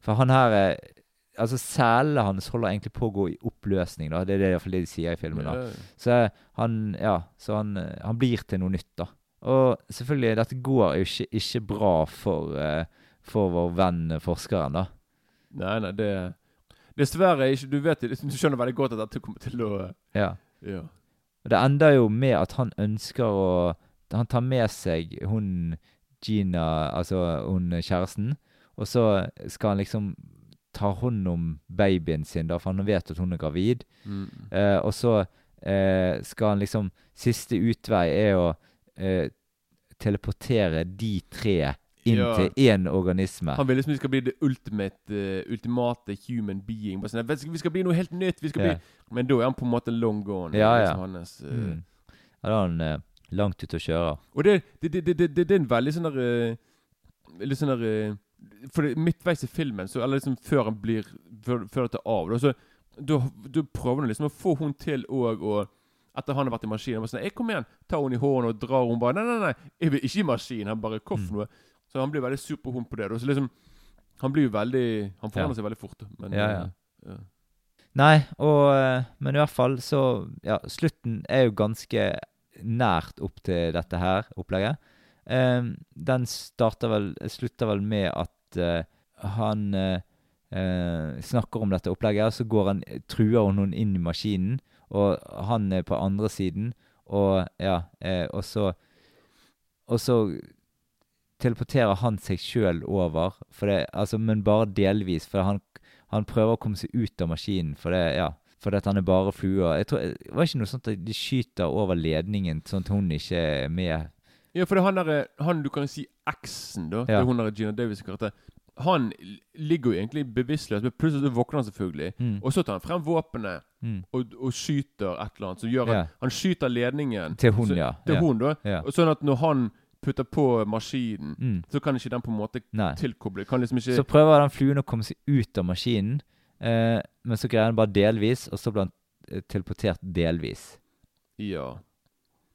For han her eh, Altså, selene hans holder egentlig på å gå i oppløsning, da. Det er det, i hvert fall det de sier i filmen. da. Så eh, han Ja, så han, han blir til noe nytt, da. Og selvfølgelig, dette går jo ikke, ikke bra for, eh, for vår venn eh, forskeren, da. Nei, nei, det Dessverre ikke Du vet det, du skjønner veldig godt at dette kommer til å Ja. Ja. Og det ender jo med at han ønsker å Han tar med seg hun Gina, altså hun kjæresten, og så skal han liksom ta hånd om babyen sin, da, for han vet at hun er gravid. Mm. Eh, og så eh, skal han liksom Siste utvei er å eh, teleportere de tre inn Ja. til én organisme. Han vil liksom vi skal bli det ultimate, uh, ultimate human being. Bare sånn, "Vet du, vi skal bli noe helt nytt. Vi skal Ja. bli Men da er han på en måte long gone. Ja, liksom ja. Hans, uh... Mm. Ja, da er han uh, langt ute å kjøre. Og det, det, det, det, er en veldig sånn der Litt sånn der For midtveis i filmen, så, eller liksom før han blir Før, før det tar av, da, så da, prøver han liksom å få hun til òg å etter han har vært i maskinen. Sånn, jeg kom igjen, tar hun i hånden og drar hun bare Nei, nei, nei, jeg vil ikke i maskin. Han bare Hvorfor Mm. Så han blir veldig sur på hun på det. Så liksom Han blir jo veldig Han forandrer Ja. seg veldig fort. Men, Ja, ja. eh. Nei, og, eh, men i hvert fall så Ja, slutten er jo ganske nært opp til dette her opplegget. Um, den starter vel Slutter vel med at uh, han uh, snakker om dette opplegget, og så går han, truer hun noen inn i maskinen, og han er på andre siden, og ja, og så Og så teleporterer han seg sjøl over, det, altså, men bare delvis, for han han prøver å komme seg ut av maskinen for det, ja, fordi at han er bare. Jeg tror, det var ikke noe sånt at de skyter over ledningen, sånn at hun ikke er med. Ja, for det er han der, han du kan si eksen, da. Det er hun der Gina Davis' karakter. Han ligger jo egentlig bevisstløs, men plutselig våkner han selvfølgelig. Mm. Og så tar han frem våpenet Mm. og, og skyter et eller annet som gjør at Ja. Han skyter ledningen Til hun, så, ja. Til ja. hun, da. Ja. Sånn at når han putter på maskinen, Mm. så kan ikke den på en måte Nei. tilkoble. Kan liksom ikke Så prøver den fluen å komme seg ut av maskinen, eh, men så greier den bare delvis, og så blir den eh, teleportert delvis. Ja.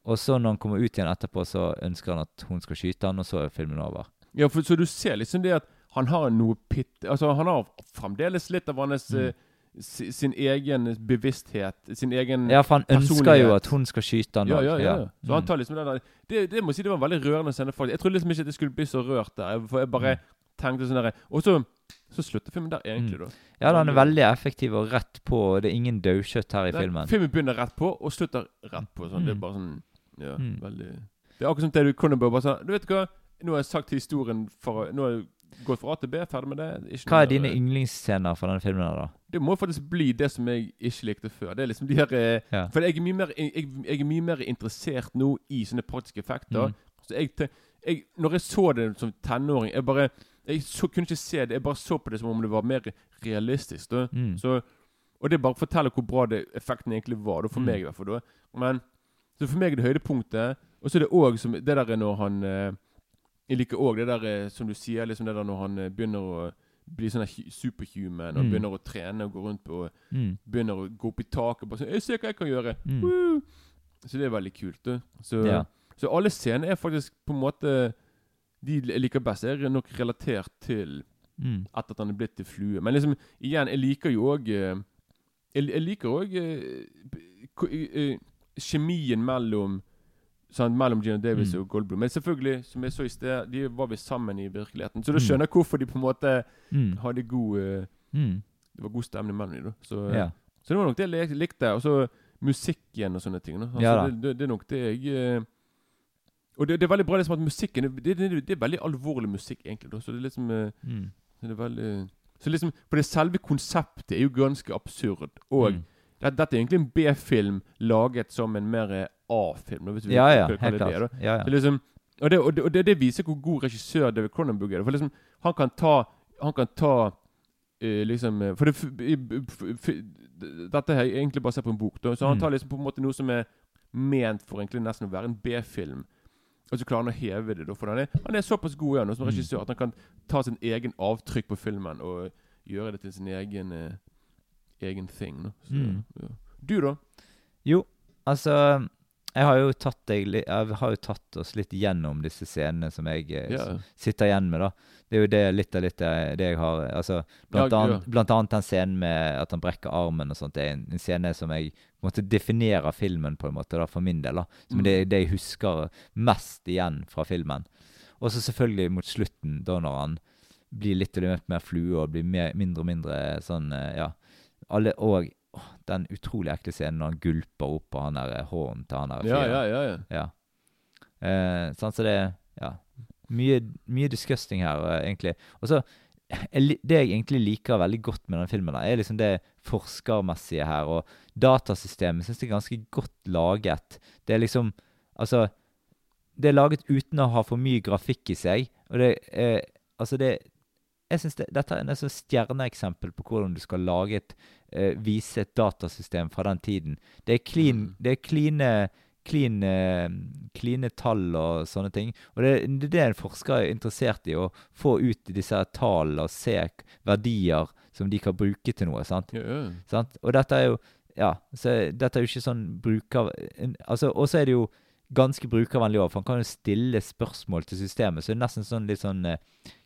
Og så når han kommer ut igjen etterpå, så ønsker han at hun skal skyte han, og så er filmen over. ja for, så du ser liksom det at han har noe pitt... Altså, han har fremdeles litt av hans Mm. Si- sin egen bevissthet, sin egen Ja, for han ønsker jo at hun skal skyte han ja, ja, ja. ja. Så han Mm. tar liksom den der det, det må jeg si det var en veldig rørende scene. faktisk Jeg trodde liksom ikke at det skulle bli så rørt der. For jeg bare tenkte sånn der Og så, så slutter filmen der, egentlig, da. Mm. Ja, han er veldig effektiv og rett på. Det er ingen daukjøtt her i Nei, filmen. Filmen begynner rett på, og slutter rett på. Sånn. Det er Mm. bare sånn Ja, Mm. veldig Det er akkurat som du Cronenberg bare sånn Du vet hva, nå har jeg sagt historien for å- Nå har jeg gått fra A til B, ferdig med det. Ikke Hva er dine mer- yndlingsscener fra denne filmen? da? Det må faktisk bli det som jeg ikke likte før. Det er liksom de her eh, Ja. For jeg er, mye mer, jeg, jeg er mye mer interessert nå i sånne praktiske effekter. Mm. Så jeg, jeg, når jeg så det som tenåring Jeg bare Jeg så, kunne ikke se det. Jeg bare så på det som om det var mer realistisk. Da. Mm. Så, og det bare forteller hvor bra det, effekten egentlig var. Da, for Mm. meg, i hvert fall. Da. Men så for meg er det høydepunktet. Og så er det òg det der når han eh, Jeg liker òg det der eh, som du sier, liksom det der når han eh, begynner å bli sånn superhuman og Mm. begynner å trene og gå rundt på Mm. begynner å gå opp i taket og bare sånn 'Jeg ser hva jeg kan gjøre.' Mm. Så det er veldig kult. Du. Så, Ja. så alle scener er faktisk på en måte De jeg liker best, er nok relatert til Mm. etter at han er blitt til flue. Men liksom, igjen, jeg liker jo òg jeg, jeg liker òg kjemien mellom sant, mellom Gino Davis Mm. og Goldblom. Men selvfølgelig, som jeg så i sted, de var vi sammen i virkeligheten. Så da Mm. skjønner jeg hvorfor de på en måte Mm. hadde god eh, Mm. Det var god stemning mellom dem. Så, Ja. så det var nok det jeg likte. Og så musikken og sånne ting. Altså, Ja det, det, er nok det jeg eh, Og det, det er veldig bra liksom at musikken det, det, er veldig alvorlig musikk, egentlig. Da. Så det er liksom eh, Mm. det er veldig Så liksom For det selve konseptet er jo ganske absurd. Og Mm. det, dette er egentlig en B-film laget som en mer A-film, hvis vi Ja, ja, helt det klart. det. Ja, ja. Liksom, og, det, og, det, og det, viser hvor god regissør David Cronenberg er. For liksom, han kan ta Han kan ta uh, liksom eh, For det, Dette her jeg egentlig basert på en bok. Da, så han Mm. tar liksom på en måte noe som er ment for egentlig nesten å være en B-film. Og så klarer han å heve det. Da, for han er, han er såpass god igjen, som Mm. regissør at han kan ta sin egen avtrykk på filmen og gjøre det til sin egen uh, egen thing. Da. Så, Mm. ja. Du, da? Jo, altså jeg har jo tatt deg Jeg har jo tatt oss litt gjennom disse scenene som jeg eh, Ja. sitter igjen med, da. Det er jo det, litt av litt det, det jeg har Altså, blant, Ja, annet, blant annet den scenen med at han brekker armen og sånt. Det er en, en scene som jeg måtte definere filmen på en måte, da, for min del. da. Som Mm. det, det jeg husker mest igjen fra filmen. Og så selvfølgelig mot slutten, da når han blir litt og litt mer flue og blir mer, mindre og mindre sånn eh, Ja. Alle, og den utrolig ekle scenen når han gulper opp på han der eh, hånden til han der fyren. ja, ja. ja. Ja. Eh, sånn, så det Ja. Mye, mye disgusting her, eh, egentlig. Og så Det jeg egentlig liker veldig godt med den filmen, er liksom det forskermessige her. Og datasystemet syns jeg er ganske godt laget. Det er liksom Altså Det er laget uten å ha for mye grafikk i seg. Og det er Altså, det jeg synes det, Dette er et stjerneeksempel på hvordan du skal lage et eh, vise et datasystem fra den tiden. Det er clean, Mm. det er clean, clean, eh, tall og sånne ting. Og det, det er det en forsker er interessert i, å få ut disse tallene og se verdier som de kan bruke til noe. sant? ja, ja. sant? Og dette er jo Ja, så dette er jo ikke sånn bruker... altså, Og så er det jo ganske brukervennlig òg, for han kan jo stille spørsmål til systemet. Så det er nesten sånn litt sånn eh,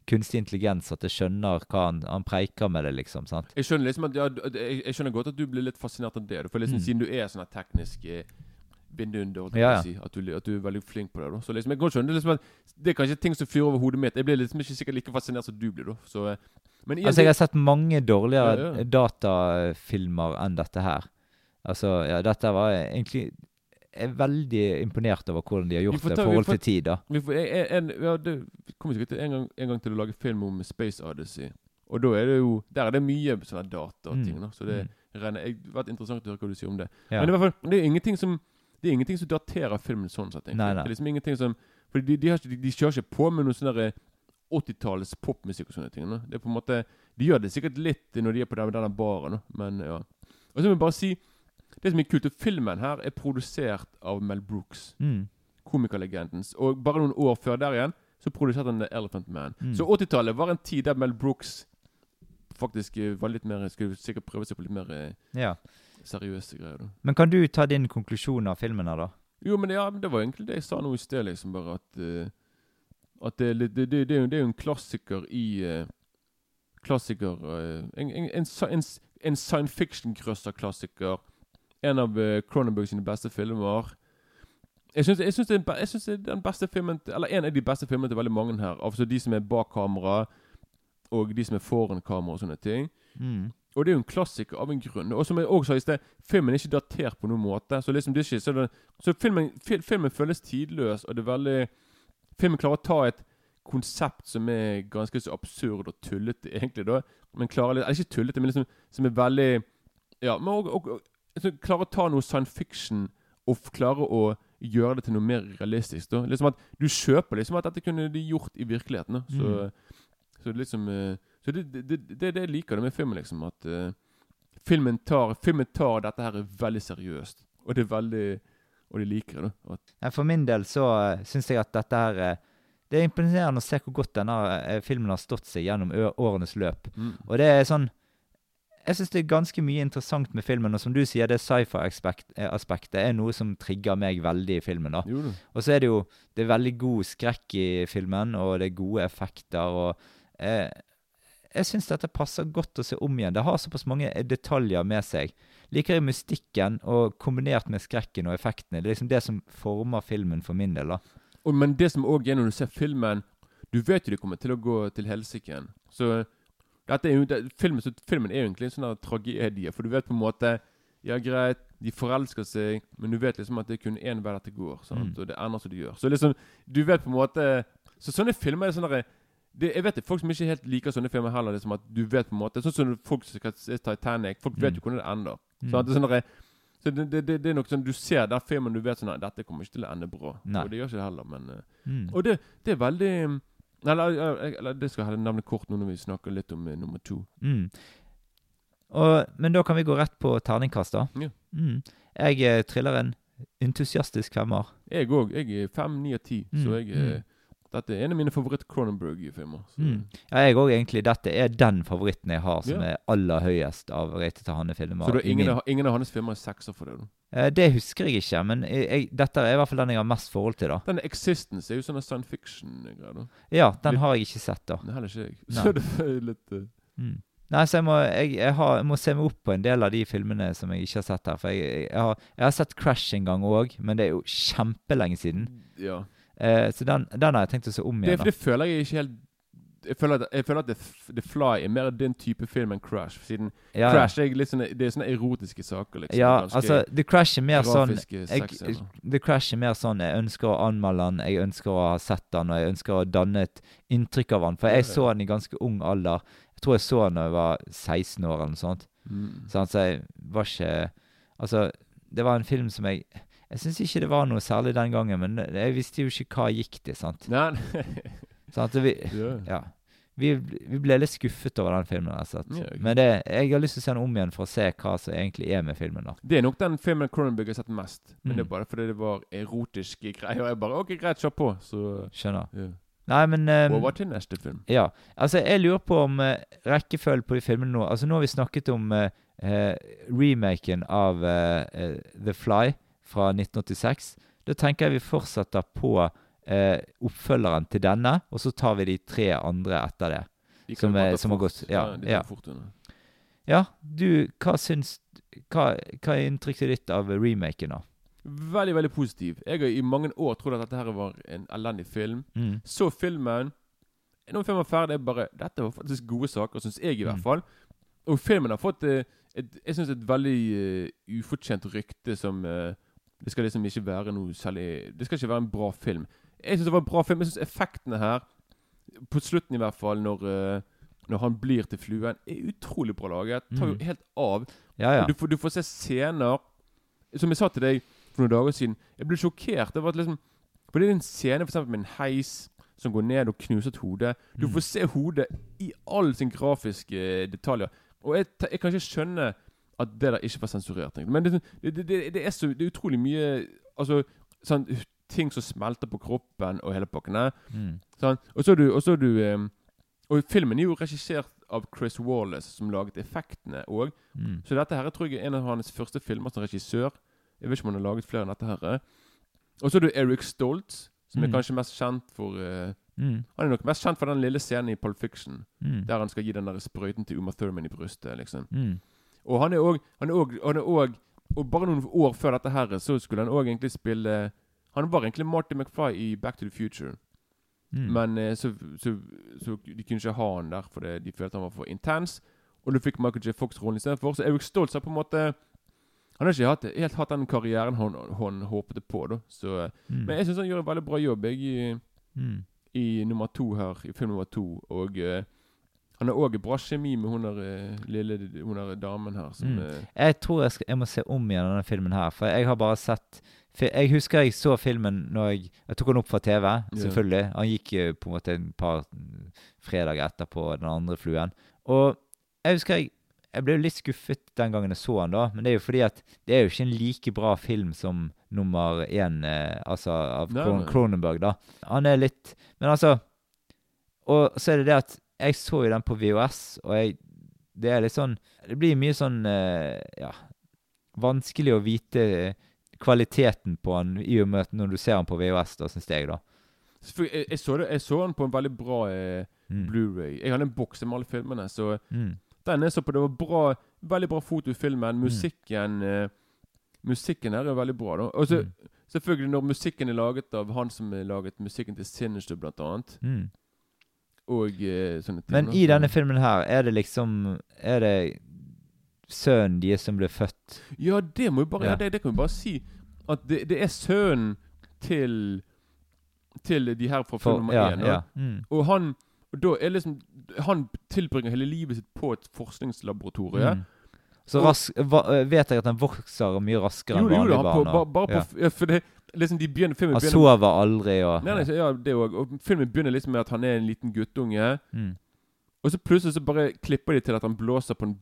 kunstig intelligens at jeg skjønner hva han, han preiker med det, liksom. sant? Jeg skjønner liksom at ja, jeg, jeg skjønner godt at du blir litt fascinert av det. For liksom Mm. Siden du er sånn teknisk eh, jeg Ja, ja. si, at, du, at du er veldig flink på det. da Så liksom Jeg kan skjønne liksom at det er kanskje ting som flyr over hodet mitt. Jeg blir liksom ikke sikkert like fascinert som du blir. da Så eh, Men igjen, Altså, jeg har sett mange dårligere Ja, datafilmer enn dette her. Altså, ja, dette var egentlig er veldig imponert over hvordan de har gjort det i forhold til tid, da. vi får, en, en, ja, det kommer sikkert en gang, en gang til å lage film om Space Odyssey. Og da er det jo Der er det mye sånne data og Mm. da Så det regner jeg vært interessant å høre hva du sier om det. Ja. Men i hvert fall, det er ingenting som Det er ingenting som daterer filmen sånn sett. Nei, nei. Det er liksom ingenting som For de, de, har de, de kjører ikke på med noe sånn derre 80-tallets popmusikk og sånne ting. Da. Det er på en måte De gjør det sikkert litt når de er på den, denne baren, da. men ja. Og så må jeg bare si Det som er kult, er filmen her er produsert av Mel Brooks, Mm. komikerlegendens. Og bare noen år før der igjen så produserte han The Elephant Man. Mm. Så 80-tallet var en tid der Mel Brooks faktisk eh, var litt mer Skulle sikkert prøve seg på litt mer eh, Ja. seriøse greier. da Men kan du ta din konklusjon av filmen her, da? Jo, men ja, det var egentlig det jeg sa nå i sted, liksom. Bare at uh, At det, det, det, det, er jo- en klassiker i uh, klassiker. uh, en, en, en, en, en science fiction-grøsser-klassiker. En av uh, Cronenberg sine beste filmer. Jeg syns, det, det, det er den beste filmen Eller en av de beste filmene til veldig mange her. Altså de som er bak kamera, og de som er foran kamera og sånne ting. Mm. Og det er jo en klassiker av en grunn. Og som jeg også sa i sted, filmen er ikke datert på noen måte. Så liksom det er ikke Så, det, så filmen, fil, filmen føles tidløs, og det er veldig Filmen klarer å ta et konsept som er ganske så absurd og tullete, egentlig, da. Men klarer litt Eller ikke tullete, men liksom som er veldig Ja, men og, og, og så klarer å ta noe science fiction og klare å gjøre det til noe mer realistisk. da Liksom at Du kjøper liksom at dette kunne de gjort i virkeligheten. da Så, så det liksom eh, Så det er det, det, det jeg liker det med filmen, liksom. At uh, filmen, tar, filmen tar dette her veldig seriøst. Og det er veldig Og de liker det. da At, For min del så uh, syns jeg at dette her eh, Det er imponerende å se hvor godt denne eh, filmen har stått seg gjennom årenes løp. mm. Og det er sånn Jeg syns det er ganske mye interessant med filmen, og som du sier, det sci-fi-aspektet er noe som trigger meg veldig i filmen. da. Og så er det jo det er veldig god skrekk i filmen, og det er gode effekter. og eh, Jeg syns dette passer godt å se om igjen. Det har såpass mange detaljer med seg. Liker jeg mystikken, og kombinert med skrekken og effektene. Det er liksom det som former filmen for min del. da. Og, men det som òg er når du ser filmen Du vet jo det kommer til å gå til helsike. Så dette er jo, det, filmen, så filmen er jo egentlig en sånn tragedie. For du vet på en måte Ja, greit, de forelsker seg, men du vet liksom at det er kun én vei dette går. Mm. Og det ender som det gjør. Så liksom Du vet på en måte Så sånne filmer er sånn derre det, jeg vet det, Folk som ikke helt liker sånne filmer heller. Liksom at du vet på en måte Sånn som folk som skal se Titanic. Folk vet Mm. jo hvordan det ender. Mm. Så, det er sånn derre- så det, det, det, er nok sånn Du ser den filmen, du vet sånn at dette kommer ikke til å ende bra. Nei. Og det gjør ikke det heller, men eh, Mm. Og det, det er veldig mm, eller, eller, eller det skal jeg nevne kort nå når vi snakker litt om uh, nummer to. Mm. Og, men da kan vi gå rett på terningkast, da. Ja. Mm. Jeg eh, triller en entusiastisk femmer. Jeg òg. Jeg er fem, ni av ti. Mm, Så jeg eh, mm. Dette er en av mine favoritt-Cronenberg-filmer. Mm. Ja, jeg òg egentlig. Dette er den favoritten jeg har som Ja. er aller høyest av Rete til Hanne-filmer. Så da, ingen, min- av, ingen av hans filmer er sekser for deg? da? Eh, Det husker jeg ikke, men jeg, dette er i hvert fall den jeg har mest forhold til. da. Den Existence er jo sånn science fiction-greie. Ja, den Litt- har jeg ikke sett, da. Nei, heller ikke jeg. Så det er litt Uh... Mm. Nei, så jeg må, jeg, jeg, har, jeg må se meg opp på en del av de filmene som jeg ikke har sett her. For jeg, har, har sett Crash en gang òg, men det er jo kjempelenge siden. Ja. Eh, så den, den har jeg tenkt å se om Det, igjen. da. det føler jeg ikke helt jeg føler, at, jeg føler at The, Fly er mer din type film enn Crash. Siden Ja. Crash er litt sånne, det er sånne erotiske saker. liksom. Ja, altså, The Crash er mer sånn jeg. The Crash er mer sånn Jeg ønsker å anmelde han, jeg ønsker å ha sett han, og jeg ønsker å danne et inntrykk av han. For jeg så han i ganske ung alder. Jeg tror jeg så han da jeg var 16 år eller noe sånt. Mm. Sant? Så jeg var ikke Altså, det var en film som jeg Jeg syns ikke det var noe særlig den gangen, men jeg visste jo ikke hva gikk til, sant. Nei, sant? at vi, ja. Vi, vi ble litt skuffet over den filmen. Altså. Ja, okay. Men det, jeg har lyst til å se den om igjen for å se hva som egentlig er med filmen. da. Det er nok den filmen Cronenberg har sett mest. Men Mm. det er bare fordi det var erotiske greier. Og jeg bare OK, greit, kjør på. Så Skjønner. ja. Nei, men um, Over til neste film. Ja. Altså, jeg lurer på om uh, rekkefølgen på de filmene nå Altså, nå har vi snakket om uh, uh, remaken av The Fly fra 1986. Da tenker jeg vi fortsetter på eh, oppfølgeren til denne, og så tar vi de tre andre etter det. De som er- som har gått- ja, ja, ja. Ja, du, hva syns Hva, hva er inntrykket ditt av remaken, da? Veldig, veldig positiv. Jeg har i mange år trodd at dette her var en elendig film. Mm. Så filmen Når filmen var ferdig, jeg bare Dette var faktisk gode saker, syns jeg i hvert Mm. fall. Og filmen har fått eh, et, jeg synes et veldig uh, ufortjent rykte som uh, Det skal liksom ikke være noe særlig Det skal ikke være en bra film. Jeg syns det var en bra film. Jeg syns effektene her, på slutten i hvert fall, når, eh, når han blir til fluen, er utrolig bra laget. Tar jo Mm. helt av. Ja, ja. Du, får, du får se scener Som jeg sa til deg for noen dager siden. Jeg ble sjokkert. Det var liksom For det er en scene for eksempel med en heis som går ned og knuser et hode. Du Mm. får se hodet i all sin grafiske eh, detaljer. Og jeg, jeg kan ikke skjønne at det der ikke var sensurert. Men det, det, det, det, er, så, det er utrolig mye Altså sånn ting som smelter på kroppen og hele pakken. Mm. Sånn. Og så er du, og så er du um, Og filmen er jo regissert av Chris Wallace, som laget effektene òg. Mm. Så dette her tror jeg er en av hans første filmer som regissør. Jeg vet ikke om han har laget flere enn dette her. Og så er du Eric Stoltz, som er Mm. kanskje mest kjent for uh, Mm. Han er nok mest kjent for den lille scenen i Pulp Fiction, Mm. der han skal gi den der sprøyten til Uma Thurman i brystet. liksom. Mm. Og han er òg er er Og bare noen år før dette her, så skulle han òg egentlig spille Han var egentlig Marty McFly i Back to the Future. Mm. Men eh, så, så, så de kunne ikke ha han der fordi de følte han var for intens. Og du fikk Michael J. Fox rollen istedenfor. Så Eric Stoltz har på en måte Han har ikke hatt, helt hatt den karrieren han, han håpet på. da Så, Mm. Men jeg syns han gjør en veldig bra jobb jeg, i, Mm. i nummer to her, i film nummer to. Og eh, han har òg bra kjemi med hun der eh, lille hun der damen her. Som, Mm. Jeg tror jeg, skal, jeg må se om igjen denne filmen her, for jeg har bare sett Jeg husker jeg så filmen når jeg Jeg tok den opp fra TV, selvfølgelig. Han gikk på en måte en par fredager etterpå, den andre fluen. Og jeg husker jeg jeg ble litt skuffet den gangen jeg så han da, men det er jo fordi at det er jo ikke en like bra film som nummer én, eh, altså av. Cronenberg, da. Han er litt Men altså Og så er det det at jeg så jo den på VHS, og jeg Det er litt sånn Det blir mye sånn eh, Ja Vanskelig å vite kvaliteten på han i og med at når du ser han på VHS, da, syns jeg, da. jeg, jeg, så det, jeg så han på en veldig bra eh, Mm. Blu-ray. Jeg hadde en boks med alle filmene, så Mm. den jeg så på, det var bra, veldig bra foto i filmen. Musikken eh, Musikken her er veldig bra. da Og så Mm. selvfølgelig når musikken er laget av han som har laget musikken til Sinister, blant annet. Og eh, sånne ting. Men i denne filmen her, er det liksom Er det sønnen deres som ble født Ja, det må jo bare Ja. ja. det, det kan vi bare si. At det, det er sønnen til Til de her fra film nummer én. ja. Mm. Og han og da er liksom Han tilbringer hele livet sitt på et forskningslaboratorie. Mm. Så Og- rask, va, øh, vet jeg at han vokser mye raskere Jo, enn vanlige barn. bare, bare på ja, For det liksom de begynner Filmen Han begynner sover aldri og Nei, nei, ja, det òg. Og filmen begynner liksom med at han er en liten guttunge. mm. Og så plutselig så bare klipper de til at han blåser på en,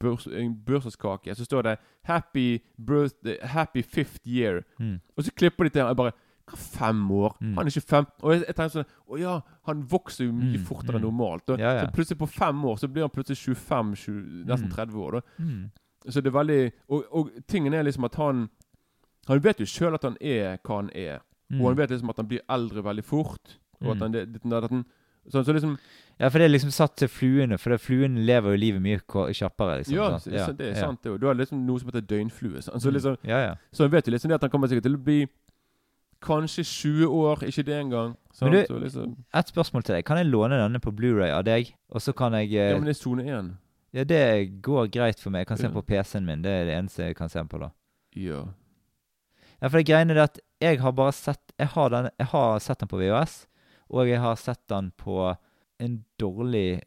b- bursdagskake. Så står det 'Happy birthday, happy fifth year'. Mm. Og så klipper de til han bare fem år? Mm. Han er ikke fem Og jeg, jeg tenker sånn Å ja, han vokser jo mye Mm, fortere enn mm. normalt. Og, Ja, ja. Så plutselig på fem år så blir han plutselig 25, 20, nesten Mm. 30 år. da Mm. Så det er veldig Og, og tingen er liksom at han Han vet jo sjøl at han er hva han er. Mm. Og han vet liksom at han blir eldre veldig fort. Og at Mm. han, det, det, at han så, så liksom Ja, for det er liksom satt til fluene, for fluene lever jo livet mye kjappere. liksom. Ja, så, så det er ja. sant. det er jo. Du har liksom noe som heter døgnflue. sant? Så, Mm. liksom, Ja, ja. så han vet jo liksom det at han kommer sikkert til å bli kanskje 20 år, ikke det engang. sant? Men du- så liksom, Et spørsmål til deg. Kan jeg låne denne på Blu-ray av deg? Og så kan jeg ja, eh, men det er sone 1. Ja, det går greit for meg. Jeg kan se den på PC-en min. Det er det eneste jeg kan se den på, da. Ja. Ja, for det greiene er at jeg har bare sett Jeg har, den, jeg har sett den på VHS, og jeg har sett den på en dårlig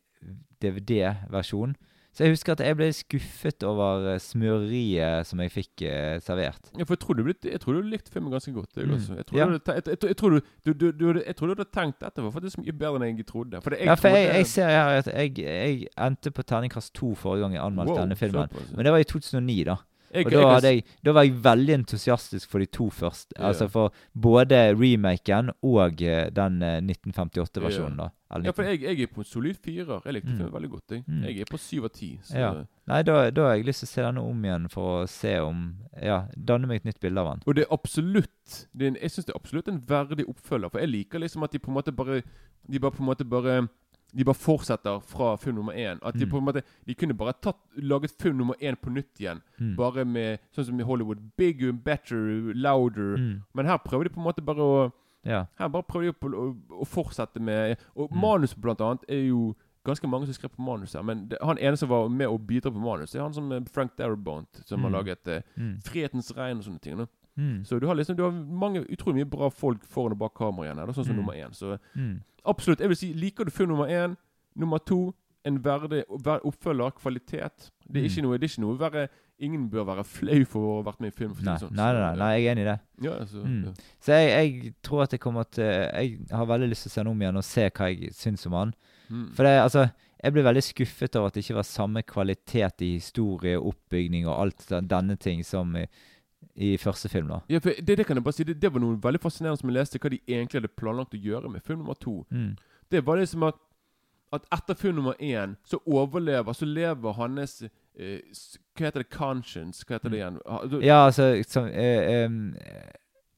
DVD-versjon. Så jeg husker at jeg ble skuffet over eh, smøreriet som jeg fikk eh, servert. ja, for jeg tror du, jeg tror du likte filmen ganske godt. Jeg, Mm. jeg, tror Ja. du, hadde te- jeg, jeg, jeg, tror du, du, du, du, jeg tror du hadde tenkt dette var faktisk mye bedre enn jeg trodde. For ja, for trodde- jeg ser her at jeg endte på terningkast to forrige gang jeg anmeldte Wow, denne filmen. Men det var i 2009, da. Og da, jeg, da var jeg veldig entusiastisk for de to første. Ja. Altså for både remaken og eh, den eh, 1958-versjonen, da. Eller Ja, for jeg, jeg er på en solid firer. Jeg likte Mm. filmen veldig godt. Jeg, Mm. jeg er på syv av ti. Ja. Nei, da, da har jeg lyst til å se denne om igjen for å se om Ja, danne meg et nytt bilde av den. Og det er absolutt det er en, Jeg synes det er absolutt en verdig oppfølger. For jeg liker liksom at de på en måte bare De bare på en måte bare De bare fortsetter fra film nummer én. At de Mm. på en måte De kunne bare tatt laget film nummer én på nytt igjen. Mm. Bare med Sånn som i Hollywood. Bigger, better, louder. Mm. Men her prøver de på en måte bare å Ja. Her bare prøver de på å, å fortsette med Og Mm. manus blant annet er jo ganske mange som skrev på manus her. Men det, han ene som var med å bidra på manus, det er han som Frank Darabont, som har Mm. laget eh, Mm. 'Frihetens regn' og sånne ting. Da. Så du har liksom Du har mange utrolig mye bra folk foran og bak kamera igjen her, da, sånn som Mm. nummer én. Så. Absolutt. Jeg vil si, liker du film nummer én, nummer to en verdig ver- oppfølger, kvalitet. Det er Mm. ikke noe Det er ikke noe verre Ingen bør være flau for å ha vært med i film. Nei, sånn. nei, nei, nei, jeg er enig i det. Ja, altså, Mm. ja. Så jeg, jeg tror at jeg kommer til Jeg har veldig lyst til å se den om igjen og se hva jeg syns om han. Mm. For det, altså Jeg ble veldig skuffet over at det ikke var samme kvalitet i historie, oppbygning og alt denne ting som i, første film, da. Ja, det, det kan jeg bare si. Det, det var noe veldig fascinerende som jeg leste, hva de egentlig hadde planlagt å gjøre med film nummer to. Mm. Det var liksom at At etter film nummer én så overlever Så lever hans eh, Hva heter det? Conscience? Hva heter det igjen? Ja, altså som, eh, eh,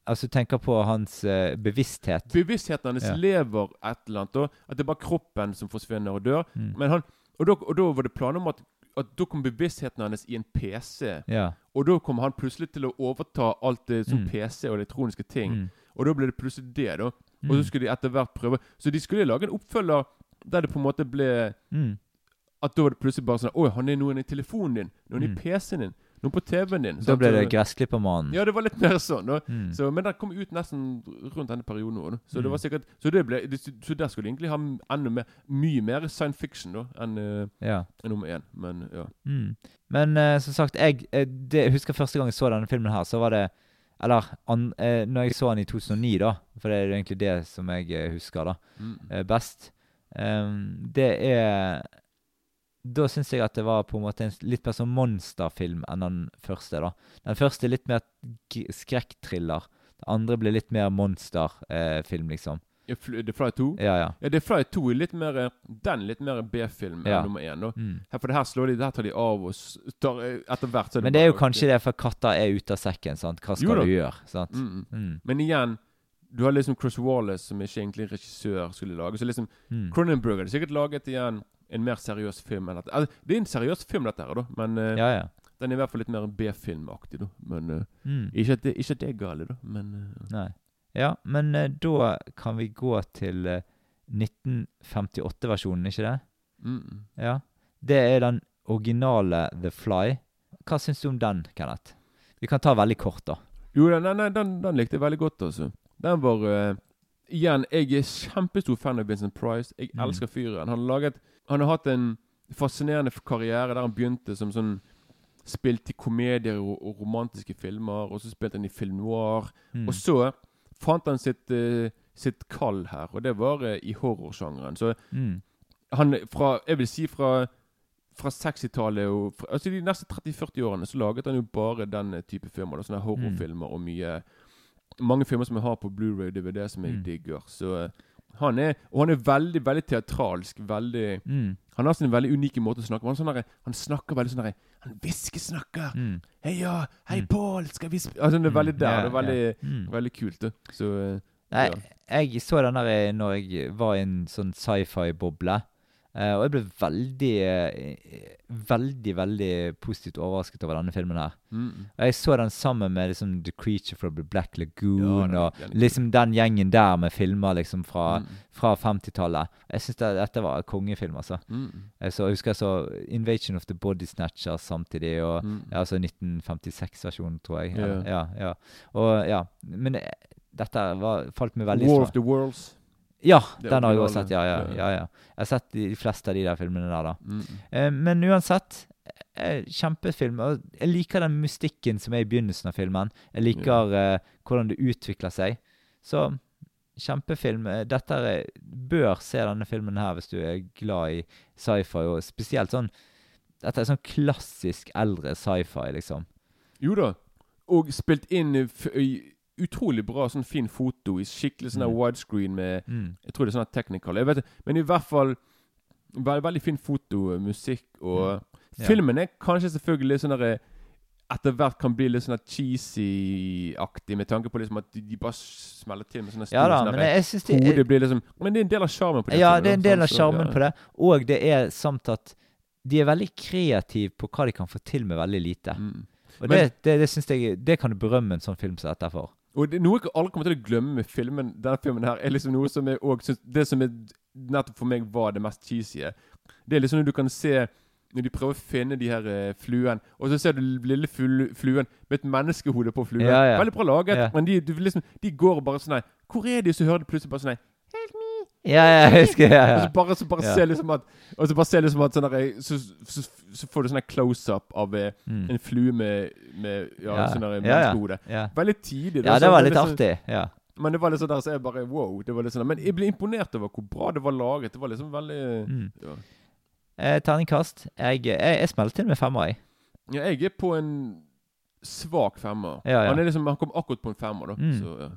Altså, tenker på hans eh, bevissthet. Bevisstheten hans Ja. lever et eller annet. Og at det er bare kroppen som forsvinner og dør. Mm. Men han, og, da, og da var det planer om at, at da kom bevisstheten hans i en PC. Ja. Og da kom han plutselig til å overta alt det som Mm. PC og elektroniske ting. Mm. Og da ble det plutselig det, da. Og Mm. så skulle de etter hvert prøve Så de skulle lage en oppfølger der det på en måte ble Mm. At da var det plutselig bare sånn Å, han er noen i telefonen din. Noen Mm. i PC-en din. Noen på TV-en din. Da ble det Gressklippermannen. Ja, det var litt mer sånn. Mm. så, Men den kom ut nesten rundt denne perioden òg. Så det Mm. var sikkert Så, det ble, det, så der skulle de egentlig ha enda mer Mye mer science fiction da enn eh, Ja. en nummer én. Men ja. Mm. Men uh, som sagt, jeg, eh, det, jeg husker første gang jeg så denne filmen her, så var det Eller an, eh, når jeg så den i 2009, da, for det er egentlig det som jeg husker da Mm. eh, best, Um, det er Da syns jeg at det var på en måte en litt mer sånn monsterfilm enn den første. da. Den første litt mer skrekkthriller. Den andre ble litt mer monsterfilm, liksom. Ja, Fly- The Fly 2? Ja, ja. Ja, The Fly 2 er litt mer eh, Den litt mer B-film enn Ja. nummer én. Mm. For det her slår de det her tar de av og tar, eh, Etter hvert så er det Men det er jo kanskje det, for katter er ute av sekken. sant? Hva skal du gjøre? sant? Mm, mm. Mm. Men igjen Du har liksom Chris Wallace, som ikke egentlig regissør skulle lage. Så liksom Mm. Cronenberg hadde sikkert laget igjen en mer seriøs film enn dette. Altså, det er en seriøs film, dette her, da. Men uh, Ja, ja. den er i hvert fall litt mer B-filmaktig, da. Men uh, Mm. ikke, at det, ikke at det er galt, da. Men uh, Nei. Ja, men da kan vi gå til eh, 1958-versjonen, ikke det? mm. Ja. Det er den originale The Fly. Hva syns du om den, Kenneth? Vi kan ta veldig kort, da. Jo, den, den, den, den likte jeg veldig godt, altså. Den var Igjen, jeg er kjempestor fan av Vincent Price. Jeg Mm. elsker fyren. Han har laget Han har hatt en fascinerende karriere der han begynte som sånn Spilt i komedier og, og romantiske filmer, og så spilte han i film noir. Mm. Og så fant han sitt, uh, sitt kall her, og det var uh, i horrorsjangeren. Så Mm. han fra Jeg vil si fra fra 60-tallet og fra, altså De neste 30-40 årene så laget han jo bare den eh, type filmer. Da, sånne horrorfilmer og mye Mange filmer som jeg har på Blu-ray DVD som jeg Mm. digger. Så eh, han er Og han er veldig veldig teatralsk. Veldig Mm. Han har sin veldig unike måte å snakke på. Han, sånn der, han snakker veldig sånn der, Han hviskesnakker. Mm. Hei, ja. Hei, Mm. Pål, skal vi sp Altså, det er veldig der. Ja, det er veldig, ja. Mm. veldig kult. Så eh, Nei, ja. jeg så den der eh, når jeg var i en sånn sci-fi-boble. Eh, og jeg ble veldig, eh, veldig, veldig positivt overrasket over denne filmen her. Mm, jeg så den sammen med liksom The Creature from the Black Lagoon er og liksom den gjengen der med filmer liksom fra, Mm, fra 50-tallet. Jeg syns det, dette var kongefilm, altså. mm, Jeg, så, jeg husker jeg så Invasion of the Body Snatchers samtidig, og mm. ja, altså 1956-versjonen, tror jeg. Ja. Eller, ja, ja. Og ja, men eh, dette var, falt meg veldig War of the Worlds. Ja, den har jeg også sett. Ja, ja, Ja. ja. Jeg har sett de, fleste av de der filmene der, da. Mm. Eh, men uansett, eh, kjempefilm. Og jeg liker den mystikken som er i begynnelsen av filmen. Jeg liker eh, hvordan det utvikler seg. Så kjempefilm. Eh, Dette er, bør se denne filmen her hvis du er glad i sci-fi, og spesielt sånn Dette er sånn klassisk eldre sci-fi, liksom. Jo da. Og spilt inn i i utrolig bra sånn fin foto i skikkelig sånn Mm. widescreen med Mm. Jeg tror det er sånn technical. Jeg vet, men i hvert fall veldig, veldig fin foto, eh, musikk og Ja. Filmen er kanskje selvfølgelig sånn derre etter hvert kan bli litt sånn cheesy-aktig, med tanke på liksom at de, bare smeller til med sånne store Ja da, sånne men jeg det Hodet blir liksom Men det er en del av sjarmen på det. Ja, filmen, det er en del av? Sjarmen ja. på det. Og det er samt at de er veldig kreative på hva de kan få til med veldig lite. Mm. Og Men- det, det, det synes jeg Det kan du berømme en sånn film som dette for. Og det, noe jeg aldri kommer til å glemme med filmen Denne filmen her Er liksom noe som jeg også synes Det som er nettopp for meg var det mest cheesy Det er liksom når du kan se Når de prøver å finne de her uh, fluen Og så ser du lille flu, fluen Med et menneskehode på fluen Ja, ja. Veldig bra laget Ja. Men de, du, liksom, de går bare sånn Hvor er de? Så hører du plutselig bare sånn Ja, ja, jeg husker ja, Og så bare, så bare Ja. ser liksom at Og så bare ser liksom at sånn der, så, så, så får du sånn close-up Av eh, Mm. en flue med, med Ja, Ja. sånn Ja, ja. menneskehode ja. Veldig tidlig ja, det var litt liksom- artig. Ja. men det var litt sånn der så jeg bare wow. Det var litt sånn, men jeg ble imponert over hvor bra det var laget. Det var liksom veldig Mm. ja. Eh, Terningkast. Jeg, jeg, jeg smelte til med femmer, jeg. ja, jeg er på en svak femmer. Ja, ja. Han, er liksom, han kom akkurat på en femmer, da. Mm. Så, ja.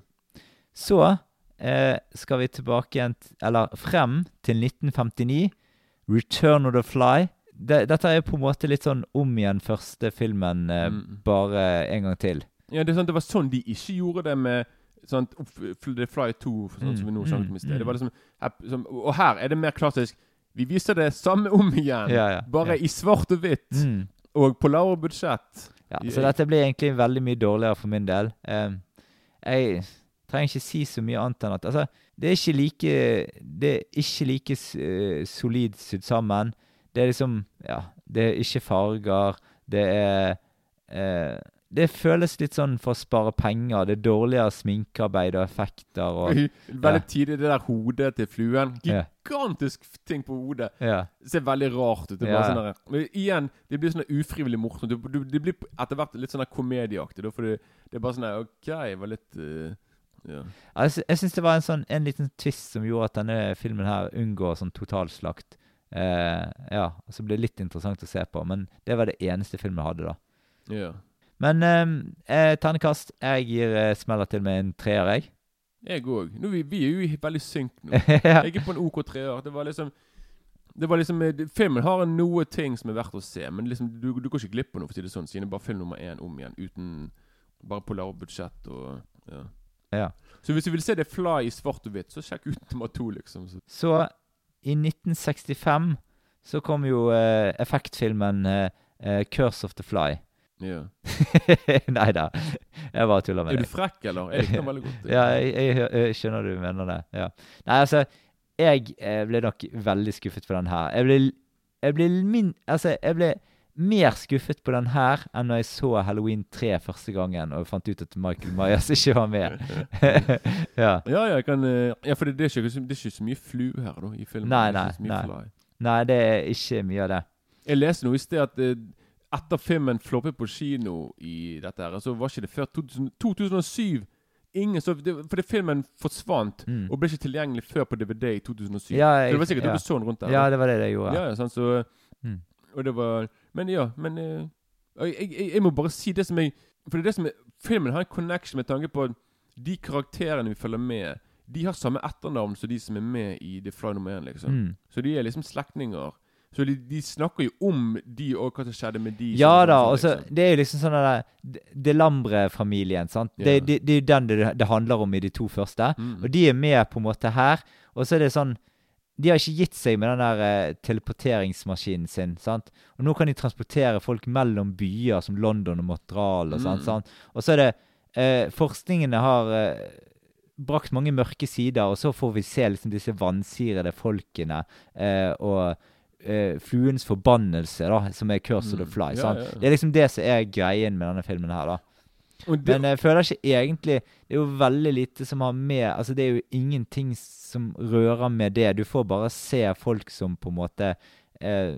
Så eh, skal vi tilbake igjen Eller frem til 1959. Return of the Fly. Det, dette er på en måte litt sånn om igjen første filmen, eh, Mm. bare en gang til. ja, det er sant, det var sånn de ikke gjorde det med Sant? The Fly 2, sånn som vi nå Mm, snakket om i sted. mm, Det var liksom, og her er det mer klassisk. Vi viser det samme om igjen, Ja, ja, bare ja. i svart og hvitt. Mm. Og på lavere budsjett. Ja, så dette blir egentlig veldig mye dårligere for min del. Um, jeg trenger ikke si så mye annet enn at altså, det er ikke like Det er ikke like uh, solid sydd sammen. Det er liksom Ja, det er ikke farger. Det er uh, Det føles litt sånn for å spare penger. Det er dårligere sminkearbeid og effekter og Veldig Ja. tidlig, det der hodet til fluen. Ja. Gigantisk ting på hodet. Ja. Det ser veldig rart ut. Det Ja. sånn der, men igjen, det blir sånn ufrivillig morsomt. Det, blir etter hvert litt sånn komedieaktig. For det, det er bare sånn der, OK, det var litt eh, ja. Jeg, sy- jeg syns det var en sånn En liten twist som gjorde at denne filmen her unngår sånn totalslakt. Eh, ja, så ble det litt interessant å se på. Men det var det eneste filmen hadde, da. ja. Men eh, eh, ternekast. Jeg gir eh, smeller til med en treer, jeg. Jeg òg. Vi, vi er jo veldig synk nå. ja. Jeg er på en OK treer. Det var liksom det var liksom, eh, Filmen har noe ting som er verdt å se, men liksom, du, du går ikke glipp av noe, for å si det sånn, siden det bare film nummer én om igjen, uten Bare på lavere budsjett og ja. Ja. Så hvis du vil se det Fly i svart og hvitt, så sjekk ut nummer to, liksom. Så. I 1965 så kom jo uh, effektfilmen uh, uh, 'Curse of the Fly'. Ja. Nei da, jeg bare tuller med Er du frekk, eller? Jeg likte den veldig godt. Ja, jeg, jeg, jeg skjønner du mener det. Ja. Nei, altså, jeg ble nok veldig skuffet på den her. Jeg ble, jeg ble min... Altså, jeg ble mer skuffet på den her enn når jeg så Halloween 3 første gangen og fant ut at Michael Myers ikke var med. ja. Ja, ja, jeg kan eh, Ja, for det, det, er ikke, det er ikke så mye flu her, da, i filmen. Nei, Det nei, mye nei. Nei, det er ikke mye av det. Jeg leste noe i sted at eh, etter filmen floppet på kino i dette her, så var ikke det før 2000, 2007. Ingen så, det, fordi filmen forsvant Mm. og ble ikke tilgjengelig før på DVD i 2007. Ja, så det var sikkert ja. du så sånn rundt der. Ja, det var det det gjorde. ja, ja sant, så Mm. Og det var Men ja, men eh, jeg, jeg, jeg må bare si det som jeg For det er det som er Filmen har en connection med tanke på de karakterene vi følger med, de har samme etternavn som de som er med i The Fly nummer én, liksom. Mm. Så de er liksom slektninger. Så de, de snakker jo om de og hva som skjedde med de. Ja da, og så liksom. Det er jo liksom sånn der De- De Lambre-familien, sant. Det, Ja. det, det er jo den det, det handler om i de to første. Mm. Og de er med på en måte her. Og så er det sånn De har ikke gitt seg med den der eh, teleporteringsmaskinen sin. sant? Og nå kan de transportere folk mellom byer som London og Montreal og sånt. Mm. sant? Og så er det eh, Forskningene har eh, brakt mange mørke sider, og så får vi se liksom disse vansirede folkene eh, og eh, fluens forbannelse, da, som er Curse of the Mm. Fly. Ja, ja, ja. Det er liksom det som er greien med denne filmen her. da. Det, Men jeg føler ikke egentlig Det er jo veldig lite som har med Altså, det er jo ingenting som rører med det. Du får bare se folk som på en måte eh,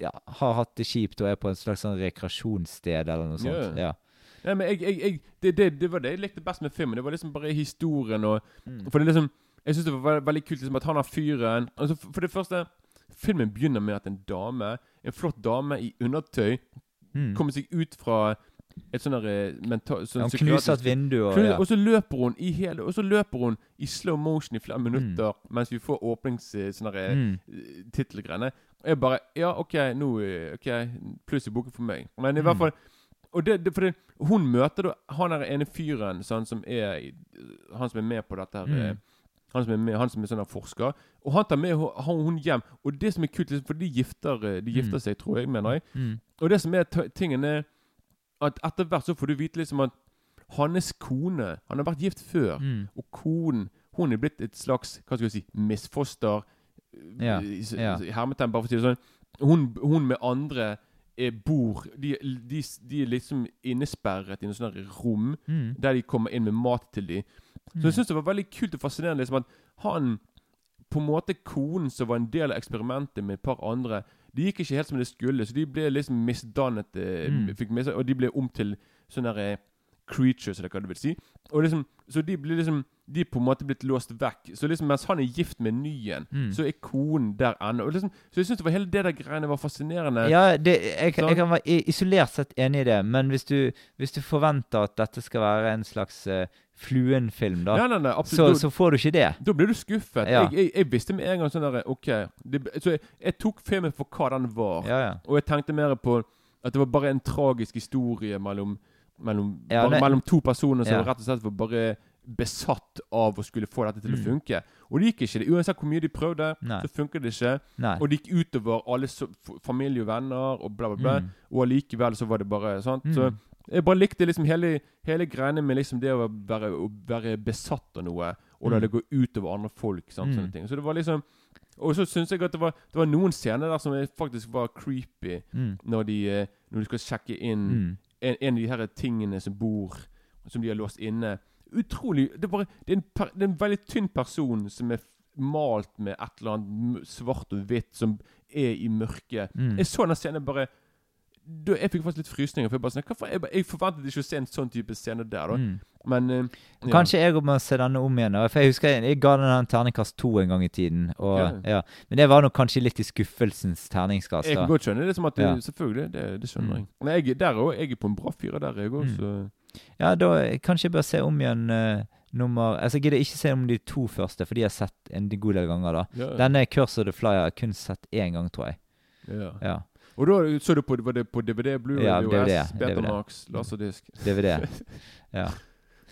ja, har hatt det kjipt og er på en slags sånn rekreasjonssted eller noe sånt. Ja. Ja. Nei, men jeg, jeg, jeg, det, det, det var det jeg likte best med filmen. Det var liksom bare historien og Mm. For det liksom Jeg syns det var veldig kult liksom at han har fyren altså for, for det første Filmen begynner med at en dame, en flott dame i undertøy, Mm. kommer seg ut fra et sånn mental... Sånn Ja, knuser et vindu og ja. Og så løper hun i hele Og så løper hun i slow motion i flere Mm. minutter mens vi får åpnings... eh, Sånne der, Mm. eh, tittelgreiene. Og jeg bare Ja, OK, nå eh, Ok, pluss i boken for meg. Men i Mm. hvert fall Og det, det, fordi hun møter da han der ene fyren sånn, som er Han som er med på dette her Mm. eh, Han som er med, han som er sånn forsker. Og han tar med hun, hun hjem. Og det som er kult, liksom, for de gifter, eh, de gifter Mm. seg, tror jeg, mener jeg. Mm. Og det som er tingen er at etter hvert så får du vite liksom at hans kone Han har vært gift før. Mm. Og konen Hun er blitt et slags hva skal jeg si, misfoster. Ja, i, ja. hermetegn, bare for å si det sånn. Hun, hun med andre er bor de, de, de er liksom innesperret i noe sånt rom Mm. der de kommer inn med mat til dem. Så jeg syns det var veldig kult og fascinerende liksom at han På en måte konen som var en del av eksperimentet med et par andre, de gikk ikke helt som det skulle, så de ble liksom misdannet. eh, Mm. Fikk med seg, og de ble om til sånne der, eh, creatures, eller hva du vil si. Og liksom, så de blir liksom De er på en måte blitt låst vekk. Så liksom mens han er gift med nyen, Mm. så er konen der ennå. Liksom, så jeg syns hele det der greiene var fascinerende. Ja, det, jeg, kan- Sånn. jeg kan være isolert sett enig i det, men hvis du, hvis du forventer at dette skal være en slags uh, Fluen-film, da, Nei, nei, nei, så, så får du ikke det. Da blir du skuffet. Ja. Jeg, jeg, jeg visste med en gang sånn der OK. Det, så jeg, jeg tok filmen for hva den var. Ja, ja. Og jeg tenkte mer på at det var bare en tragisk historie mellom Mellom, Ja, bare mellom to personer som Ja. rett og slett var bare besatt av å skulle få dette til å Mm. funke. Og det gikk ikke. det Uansett hvor mye de prøvde, Nei. så funket det ikke. Nei. Og det gikk utover alle so familie og venner og bla, bla, bla. Mm. Og allikevel så var det bare sant. Mm. Så jeg bare likte liksom hele, hele greiene med liksom det å være, å være besatt av noe, og la Mm. det gå utover andre folk. Sant, Mm. sånne ting. Så det var liksom Og så syns jeg at det var, det var noen scener der som faktisk var creepy, Mm. når de, eh, når de skal sjekke inn Mm. En, en av de her tingene som bor Som de har låst inne. Utrolig Det er, bare, det er, en, per, det er en veldig tynn person som er malt med et eller annet svart og hvitt, som er i mørket. Mm. Jeg så den scenen bare da, Jeg fikk faktisk litt frysninger. For jeg, bare, sånn, hva jeg, jeg forventet ikke å se en sånn type scene der. da Mm. Men eh, ja. Kanskje jeg må se denne om igjen. da. For Jeg husker jeg, jeg ga den en terningkast to en gang i tiden. Og, Ja. ja. Men det var nok kanskje litt i skuffelsens terningskast. Jeg kan godt skjønne det som at det, Ja. Selvfølgelig, det, det skjønner Mm. jeg. Men jeg, er der også, jeg er på en bra fyr der, jeg òg, Mm. Ja, da kanskje jeg bør se om igjen Uh, nummer Altså, Jeg gidder ikke se om de to første, for de har sett en god del ganger. da. ja. Denne Curse of the Fly har jeg kun sett én gang, tror jeg. ja. Og da så du på, var det på DVD, Blu-ray, Ja, VHS, Betamax, laserdisk? DVD. Ja.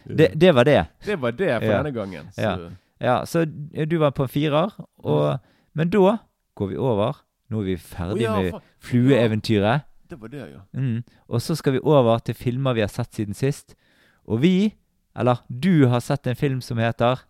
Det, det var det. Det var det for Ja. denne gangen. Så. Ja. Ja, Så du var på en firer, og, men da går vi over. Nå er vi ferdig ferdig ja, med flueeventyret. Det var det, ja. Mm. Og så skal vi over til filmer vi har sett siden sist. Og vi, eller du, har sett en film som heter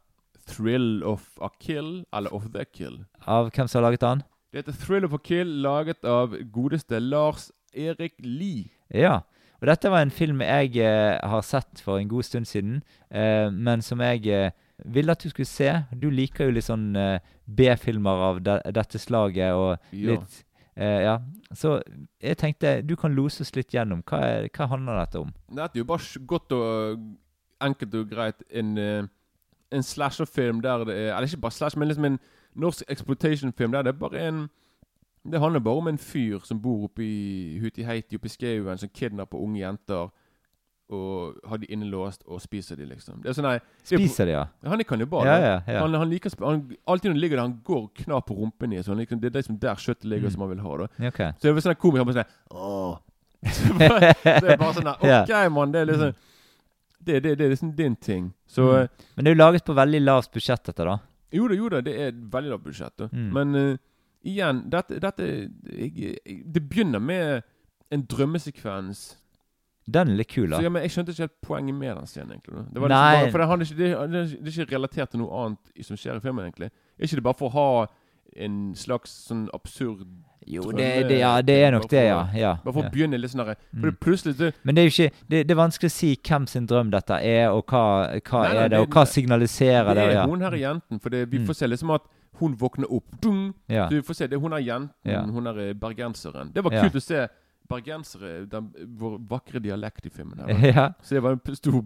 Thrill of a Kill, eller Of the Kill. Av hvem som har laget den? Det heter Thrill of a Kill, laget av godeste Lars Erik Lie. Ja. Og dette var en film jeg eh, har sett for en god stund siden, eh, men som jeg eh, ville at du skulle se. Du liker jo litt sånn eh, B-filmer av de, dette slaget og Ja. litt eh, Ja. Så jeg tenkte du kan lose oss litt gjennom. Hva, er, hva handler dette om? Dette er jo bare godt og enkelt og greit en, eh, en slasherfilm der det er Eller ikke bare slash, men liksom en norsk exploitation-film der det er bare en Det handler bare om en fyr som bor oppe i Hutiheiti oppe i skauen, som kidnapper unge jenter og har de innelåst og spiser de, liksom. Det er sånn nei, er Spiser de, ja? Han er kannibal. Ja, ja, ja. Han, han liker han, Alltid når han ligger der, han går knar på rumpen i. Så han liksom, det er liksom der kjøttet ligger Mm. som han vil ha. da okay. Så det er sånn komisk. Han bare sånn Åh. det er bare sånn der, OK, mann. Det er liksom det, det, det er liksom din ting. Så Mm. eh, Men det er jo laget på veldig lavt budsjett, dette, da. Jo da, jo da, det er et veldig lavt budsjett. Mm. Men uh, igjen, dette, dette jeg, jeg, Det begynner med en drømmesekvens. Den er litt kul, Så da. ja, men Jeg skjønte ikke helt poenget med den scenen. egentlig. Det var Nei. liksom bare, For det, ikke, det, det, er ikke relatert til noe annet som skjer i filmen. egentlig Er ikke det bare for å ha en slags sånn absurd Jo, det, det, ja, det er nok det, ja. ja, Bare for å begynne litt sånn der, For Mm. plutselig det, Men det er jo ikke Det, det er vanskelig å si hvem sin drøm dette er, og hva, hva Nei, nei, er det, og hva signaliserer det det. er ja. hun her jenten. For det, vi Mm. får se liksom at hun våkner opp. Dung! Ja. Du får se, det hun er jenten, Ja. hun er eh, bergenseren. Det var kult å se bergensere, den, vår vakre dialekt i filmen. her ja. Så det var en stor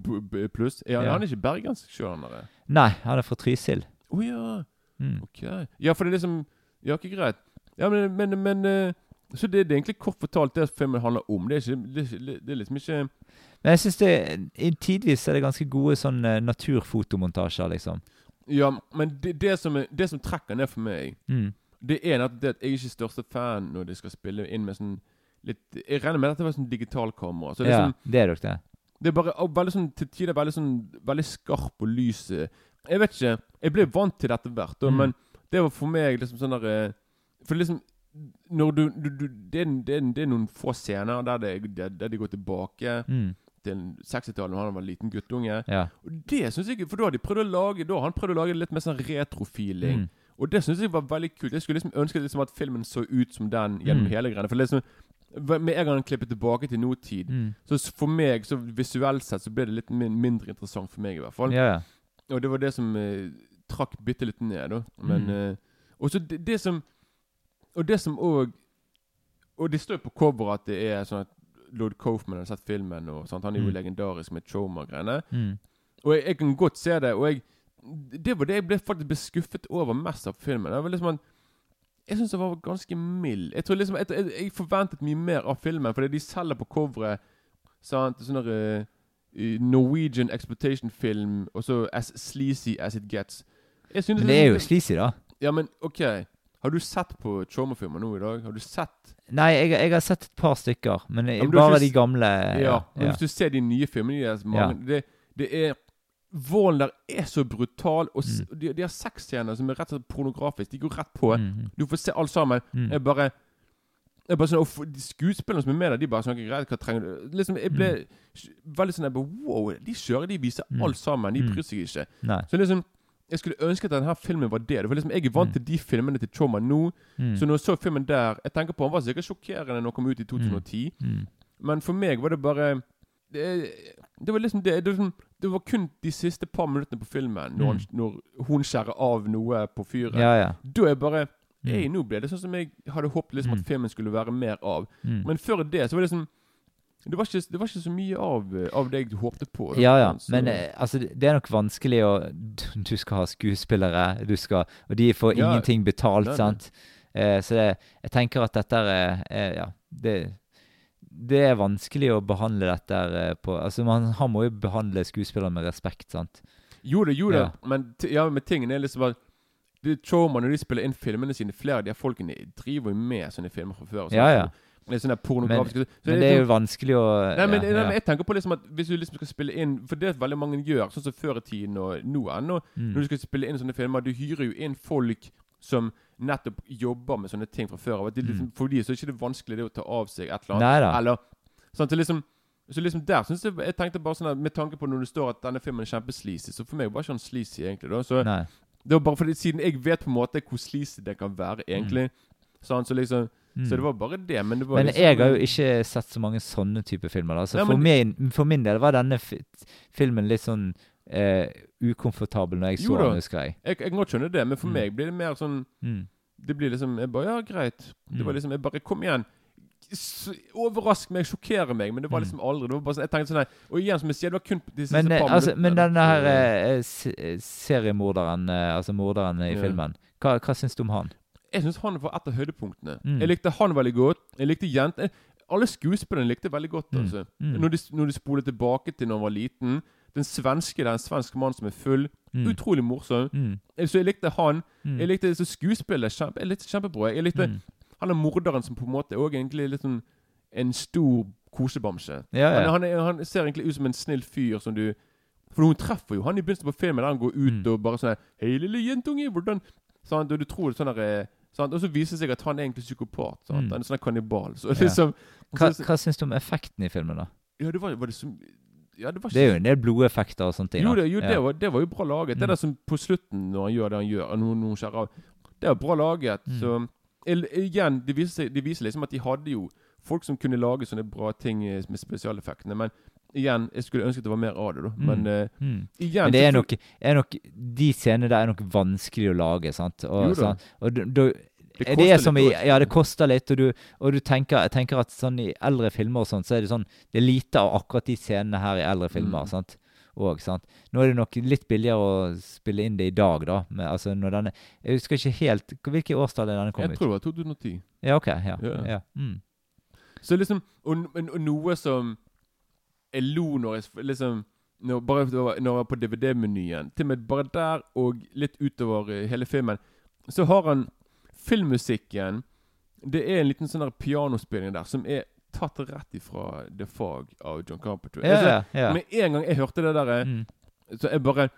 pluss. Er han, Ja. han er ikke bergensk sjøl. Nei, han er fra Trysil. Å ja. Mm. Ok. Ja, for det er liksom Ja, ikke greit. Ja, men, men, men eh, Så det, det er egentlig kort fortalt det filmen handler om. Det er, ikke, det det er liksom ikke Men jeg syns det Tidvis er det ganske gode sånn eh, naturfotomontasjer, liksom. Ja, men det, det, som, er, det som trekker ned for meg, Mm. det er at det at jeg er ikke største fan når de skal spille inn med sånn litt Jeg regner med at det var sånn digitalkamera. Så det Ja, sånn, det er nok det. det er bare veldig sånn til tider veldig sånn Veldig skarp og lys. eh. Jeg vet ikke. Jeg ble vant til dette hvert Mm. men det var for meg liksom sånn der eh, For liksom du, du, du det, er, det, er, det er noen få scener der, det, der, de går tilbake Mm. til 60-tallet da han var en liten guttunge. Ja. Og det synes jeg For da har de prøvd å lage Da han prøvd å lage litt mer sånn retro-feeling. Mm. Og det syns jeg var veldig kult. Jeg skulle liksom ønske liksom at filmen så ut som den gjennom Mm. hele greiene. For liksom med en gang han klippet tilbake til nåtid, Mm. så for meg, så visuelt sett, så ble det litt min, mindre interessant for meg, i hvert fall. Ja, ja. Og det var det som eh, trakk bitte litt ned, da. Men Mm. eh, Og så det, det som Og det som òg Og det står jo på coveret at det er sånn at Lord Coffman har sett filmen, og sant? han er jo Mm. legendarisk med Choma-greiene. Mm. Og jeg, jeg kan godt se det, og jeg Det var det jeg ble faktisk ble skuffet over mest av filmen. Det var liksom en, Jeg syns den var ganske mild. Jeg tror liksom Jeg, jeg, jeg forventet mye mer av filmen, fordi de selger på coveret sant, sånn eh, Norwegian exploitation-film, og så as sleazy as it gets. Men det er jo sleazy, da. Ja, men OK. Har du sett på Choma-filmer nå i dag? Har du sett Nei, jeg, jeg har sett et par stykker, men, men bare de gamle. Ja. men ja. Hvis du ser de nye filmene de mange, ja. det, det er volden der er så brutal, og s- de, de har sexscener som er rett og slett pornografisk. De går rett på. Mm. Du får se alt sammen. Mm. Jeg bare jeg bare sånn, og de Skuespillerne som er med der, de bare sånn Greit, hva trenger du Liksom, Jeg ble veldig sånn jeg bare, Wow, de kjører, de viser Mm. alt sammen. De Mm. bryr seg ikke. Nei. Så liksom Jeg skulle ønske at denne filmen var det. var liksom, Jeg er vant Mm. til de filmene til Choma nå. Mm. Så når jeg så filmen der Jeg tenker på Han var sikkert sjokkerende når han kom ut i 2010. Mm. Men for meg var det bare Det, det var liksom det, det, var liksom, det var kun de siste par minuttene på filmen når, han, når hun skjærer av noe på fyret. Mm. Ja, ja. Da er bare Mm. Ei, nå ble det sånn som jeg hadde håpet liksom Mm. at filmen skulle være mer av. Mm. Men før det så var det liksom Det var ikke, det var ikke så mye av, eh, av det jeg håpte på. Ja, ja. Men eh, altså, det er nok vanskelig å Du skal ha skuespillere, du skal Og de får Ja. ingenting betalt, Nei, nei. sant? Eh, så det, jeg tenker at dette er, er Ja. Det, det er vanskelig å behandle dette eh, på Altså, man han må jo behandle skuespillere med respekt, sant? Jo det, jo det. Ja. Men, ja, men tingen er liksom at trauma når de spiller inn filmene sine. Flere av de her folkene driver jo med sånne filmer fra før. sant? Ja, ja. Det er sånne pornografiske så Men det er jo liksom- vanskelig å Nei, men, ja, nei, men jeg tenker på liksom at Hvis du liksom skal spille inn For det er veldig mange gjør, sånn som før i tiden og nå ennå Mm. Når du skal spille inn sånne filmer Du hyrer jo inn folk som nettopp jobber med sånne ting fra før av. Liksom, For de så er det ikke det vanskelig det å ta av seg et eller annet. Mm. Neida. Eller, sånn, så liksom så liksom der synes jeg Jeg tenkte bare sånn at Med tanke på når det står at denne filmen er kjempesleazy, så for meg var ikke han sleazy, egentlig. da Så Nei. Det var bare fordi siden jeg vet på en måte hvor sleazy det kan være, egentlig. Sånn, så liksom Mm. Så det var bare det. Men det var Men liksom, jeg har jo ikke sett så mange sånne type filmer. Da. Så Ja, for, men- min, for min del var denne fi filmen litt sånn eh, ukomfortabel når jeg så den, husker jeg. Jeg, jeg kan godt skjønne det, men for Mm. meg blir det mer sånn Mm. Det blir liksom Jeg bare Ja, greit. Det var Mm. liksom Jeg bare Kom igjen. Overrask meg, sjokkere meg. Men det var Mm. liksom aldri Det var bare sånn Jeg tenkte sånn her Og igjen, som jeg sier, det var kun de siste Men, eh, par altså, men denne her eh, eh, seriemorderen, eh, altså morderen i Ja. filmen, hva, hva syns du om han? Jeg syns han var et av høydepunktene. Mm. Jeg likte han veldig godt. Jeg likte jenten Alle skuespillerne likte jeg veldig godt. Mm. altså Mm. Når, de, når de spoler tilbake til når han var liten Den svenske, det er en svensk mann som er full. Mm. Utrolig morsom. Mm. Eh, Så jeg likte han. Jeg likte så skuespillet kjempe, jeg likte kjempebra. Jeg likte han er morderen som på en måte òg egentlig er litt sånn en stor kosebamse. Ja, ja. Han, han, han ser egentlig ut som en snill fyr som du For hun treffer jo han i begynnelsen på filmen, der han går ut Mm. og bare sånn 'Hei, lille jentunge, hvordan sånn, du, du tror det er sånn der, eh? Og så viser det seg at han er egentlig psykopat. Mm. Han er sånn kannibal. Så Ja. liksom Hva, så, hva syns du om effekten i filmen, da? Ja, det var, var det som Ja, det var Det er jo en del blodeffekter og sånne ting. jo, det, jo det, var, det var jo bra laget. Mm. Det der som på slutten, når han gjør det han gjør, når, når han skjærer det er bra laget. Mm. Så igjen, det viser, det viser liksom at de hadde jo folk som kunne lage sånne bra ting eh, med spesialeffektene. Men igjen, jeg skulle ønske det var mer av det, da. Mm. Men eh, Mm. igjen Men det er nok, er nok De scenene der er nok vanskelig å lage, sant? Og, Jo da. og du, du, Det det, er som i. Ja, det koster litt, og du, og du tenker, tenker at sånn i eldre filmer og sånn, så er det sånn Det er lite av akkurat de scenene her i eldre filmer, Mm. sant? Og, sant? Nå er det nok litt billigere å spille inn det i dag, da. Men, altså, når denne, jeg husker ikke helt Hvilke årstall er denne kom Jeg tror det var 2010. Ja, OK. Ja. yeah. ja. Mm. Så liksom Og, og, og noe som jeg lo når jeg liksom når, bare når jeg var på DVD-menyen. Til og med bare der og litt utover eh, hele filmen. Så har han filmmusikken Det er en liten sånn der pianospilling der som er tatt rett ifra The Fog av John Carpenter. Ja, Altså, ja, ja. Med en gang jeg hørte det der, eh, Mm. så jeg bare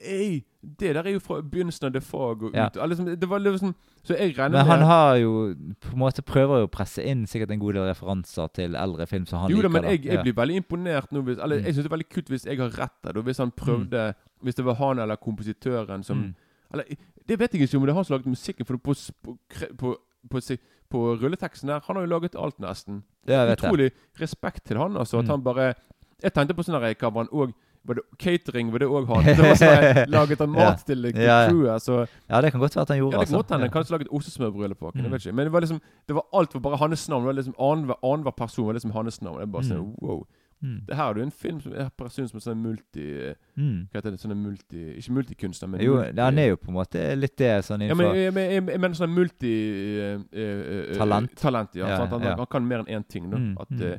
Ei, det der er jo fra begynnelsen av The Fog og Ja. ut. og Liksom, det var liksom Så jeg regner Men han med har jo på en måte prøver jo å presse inn sikkert en god del referanser til eldre film som han Jo liker. men da. jeg, jeg Ja. blir veldig imponert nå hvis Eller Mm. jeg syns det er veldig kult hvis jeg har rett der. da, Hvis han prøvde Hvis det var han eller kompositøren som Mm. Eller det vet jeg ikke om det er han som laget musikken, for på, på, på, på, på rulleteksten der Han har jo laget alt, nesten. Ja, jeg vet det. Utrolig respekt til han, altså. At Mm. han bare Jeg tenkte på sånn her var han òg var det, Catering var det òg han. Det var sånn Laget han mat til til Ja, ja. crewet. Så Ja, det kan godt være at han gjorde ja, det kan altså. godt hende. Ja. Kanskje laget ostesmørbrød på Mm. Jeg vet ikke. Men det var liksom Det var alt var bare hans navn. Det var liksom Annenhver person var liksom hans navn. Det er bare sånn wow. Mm. Det her er jo en film som er person som er sånn multi Mm. Hva heter det? Sånn multi Ikke multikunstner, men Jo, multi, han er jo på en måte litt det sånn ja, men, jeg, jeg, jeg, jeg mener sånn multi uh, uh, uh, Talent. Talent, ja. Ja? Han, han kan mer enn én ting. Da. Mm, At mm. eh,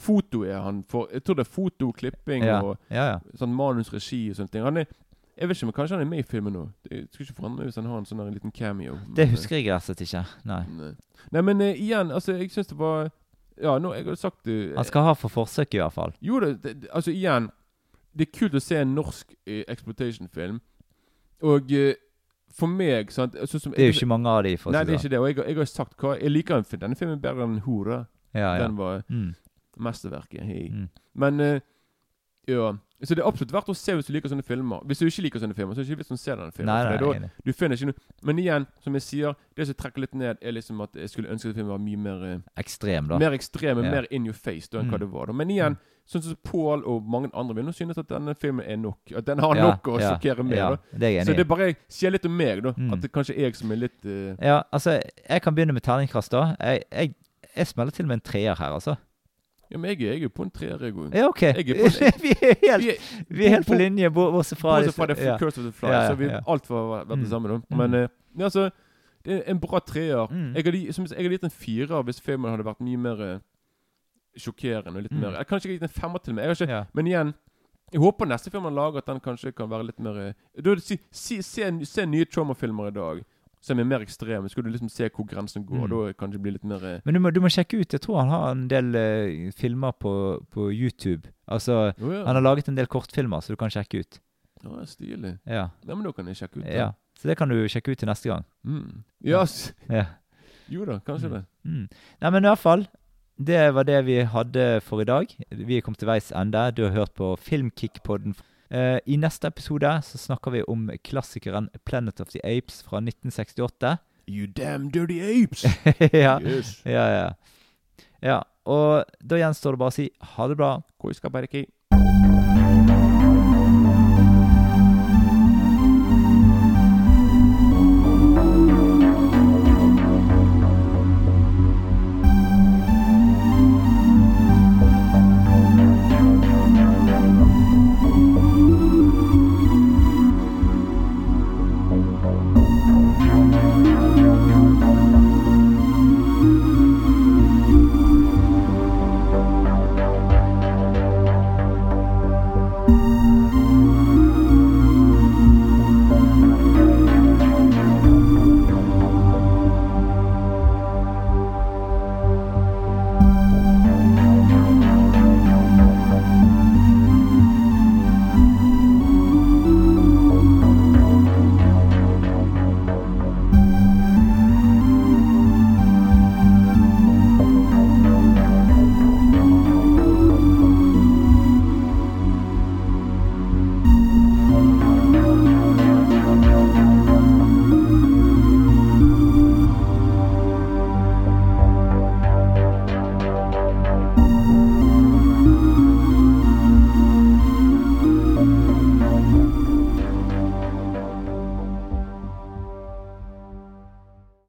Foto er han for Jeg tror det er foto, klipping ja. og ja, sånn manusregi og sånne ting. Han er Jeg vet ikke, men Kanskje han er med i filmen nå. Det skulle ikke forandre meg hvis han har en sånn en liten cameo. Det eh, husker jeg rett og slett ikke. Nei. Nei, Nei men uh, igjen, altså, jeg syns det var Ja, nå jeg har sagt det Han skal ha for forsøk, i hvert fall. Jo, det, det, altså igjen Det er kult å se en norsk uh, exploitation-film. Og uh, for meg sant, altså, som Det er jo ikke mange av de, for Nei, det er ikke det. Og jeg, jeg har sagt hva Jeg liker denne filmen bedre enn Hore. Ja, ja. Den var Mm. Mesterverket. Hey. Mm. Men uh, ja. Så det er absolutt verdt å se hvis du liker sånne filmer. Hvis du ikke liker sånne filmer, så er det ikke vits å se denne filmen. Nei, nei, er du finner ikke noe Men igjen, som jeg sier, det som trekker litt ned, er liksom at jeg skulle ønske at filmen var mye mer eh, Ekstrem, da. Mer ekstrem, Ja. mer in your face da, enn hva Mm. det var. da Men igjen, sånn som Paul og mange andre vil nå synes at denne filmen er nok. At den har Ja, nok å ja, sjokkere med. ja, det er Så det bare sier litt om meg, da. Mm. At det kanskje er jeg som er litt uh... Ja, altså, jeg kan begynne med terningkast, da. Jeg, jeg, jeg smeller til med en treer her, altså. Ja, men jeg, jeg er jo på en treer, jeg òg. Ja, OK. Jeg er på- vi, er helt, Vi er- vi er helt på linje, bo- bortsett fra Bortsett fra det ja. Curse of the Fly, Ja, ja, så vi ja. alt var vært Mm. det samme, da. Mm. Men mm. ja, altså Det er en bra treer. Mm. Jeg hadde gitt en firer hvis filmen hadde vært mye mer eh, sjokkerende. og litt Mm. mer Jeg kanskje jeg hadde gitt en femmer til meg. Har ikke, Ja. Men igjen jeg håper neste film han lager, at den kanskje kan være litt mer eh, da, er det si, si, se, se nye traumafilmer i dag som er mer ekstreme. Så skal du liksom se hvor grensen går. Mm. Da kan det bli litt mer eh, Men du må, du må sjekke ut. Jeg tror han har en del uh, filmer på, på YouTube. Altså, oh, ja. han har laget en del kortfilmer, så du kan sjekke ut. ja, stilig. Ja. Nei, men da kan jeg sjekke ut Da. ja. Så det kan du sjekke ut til neste gang. Mm. Ja, Ja. jo da, kanskje det. Mm. Nei, men i hvert fall. Det var det vi hadde for i dag. Vi kommet til veis ende. Du har hørt på Filmkick-podden. Eh, I neste episode så snakker vi om klassikeren 'Planet of the Apes' fra 1968. You damn dirty apes! ja. Yes. ja, ja. Ja, og da gjenstår det bare å si ha det bra. Bare ikke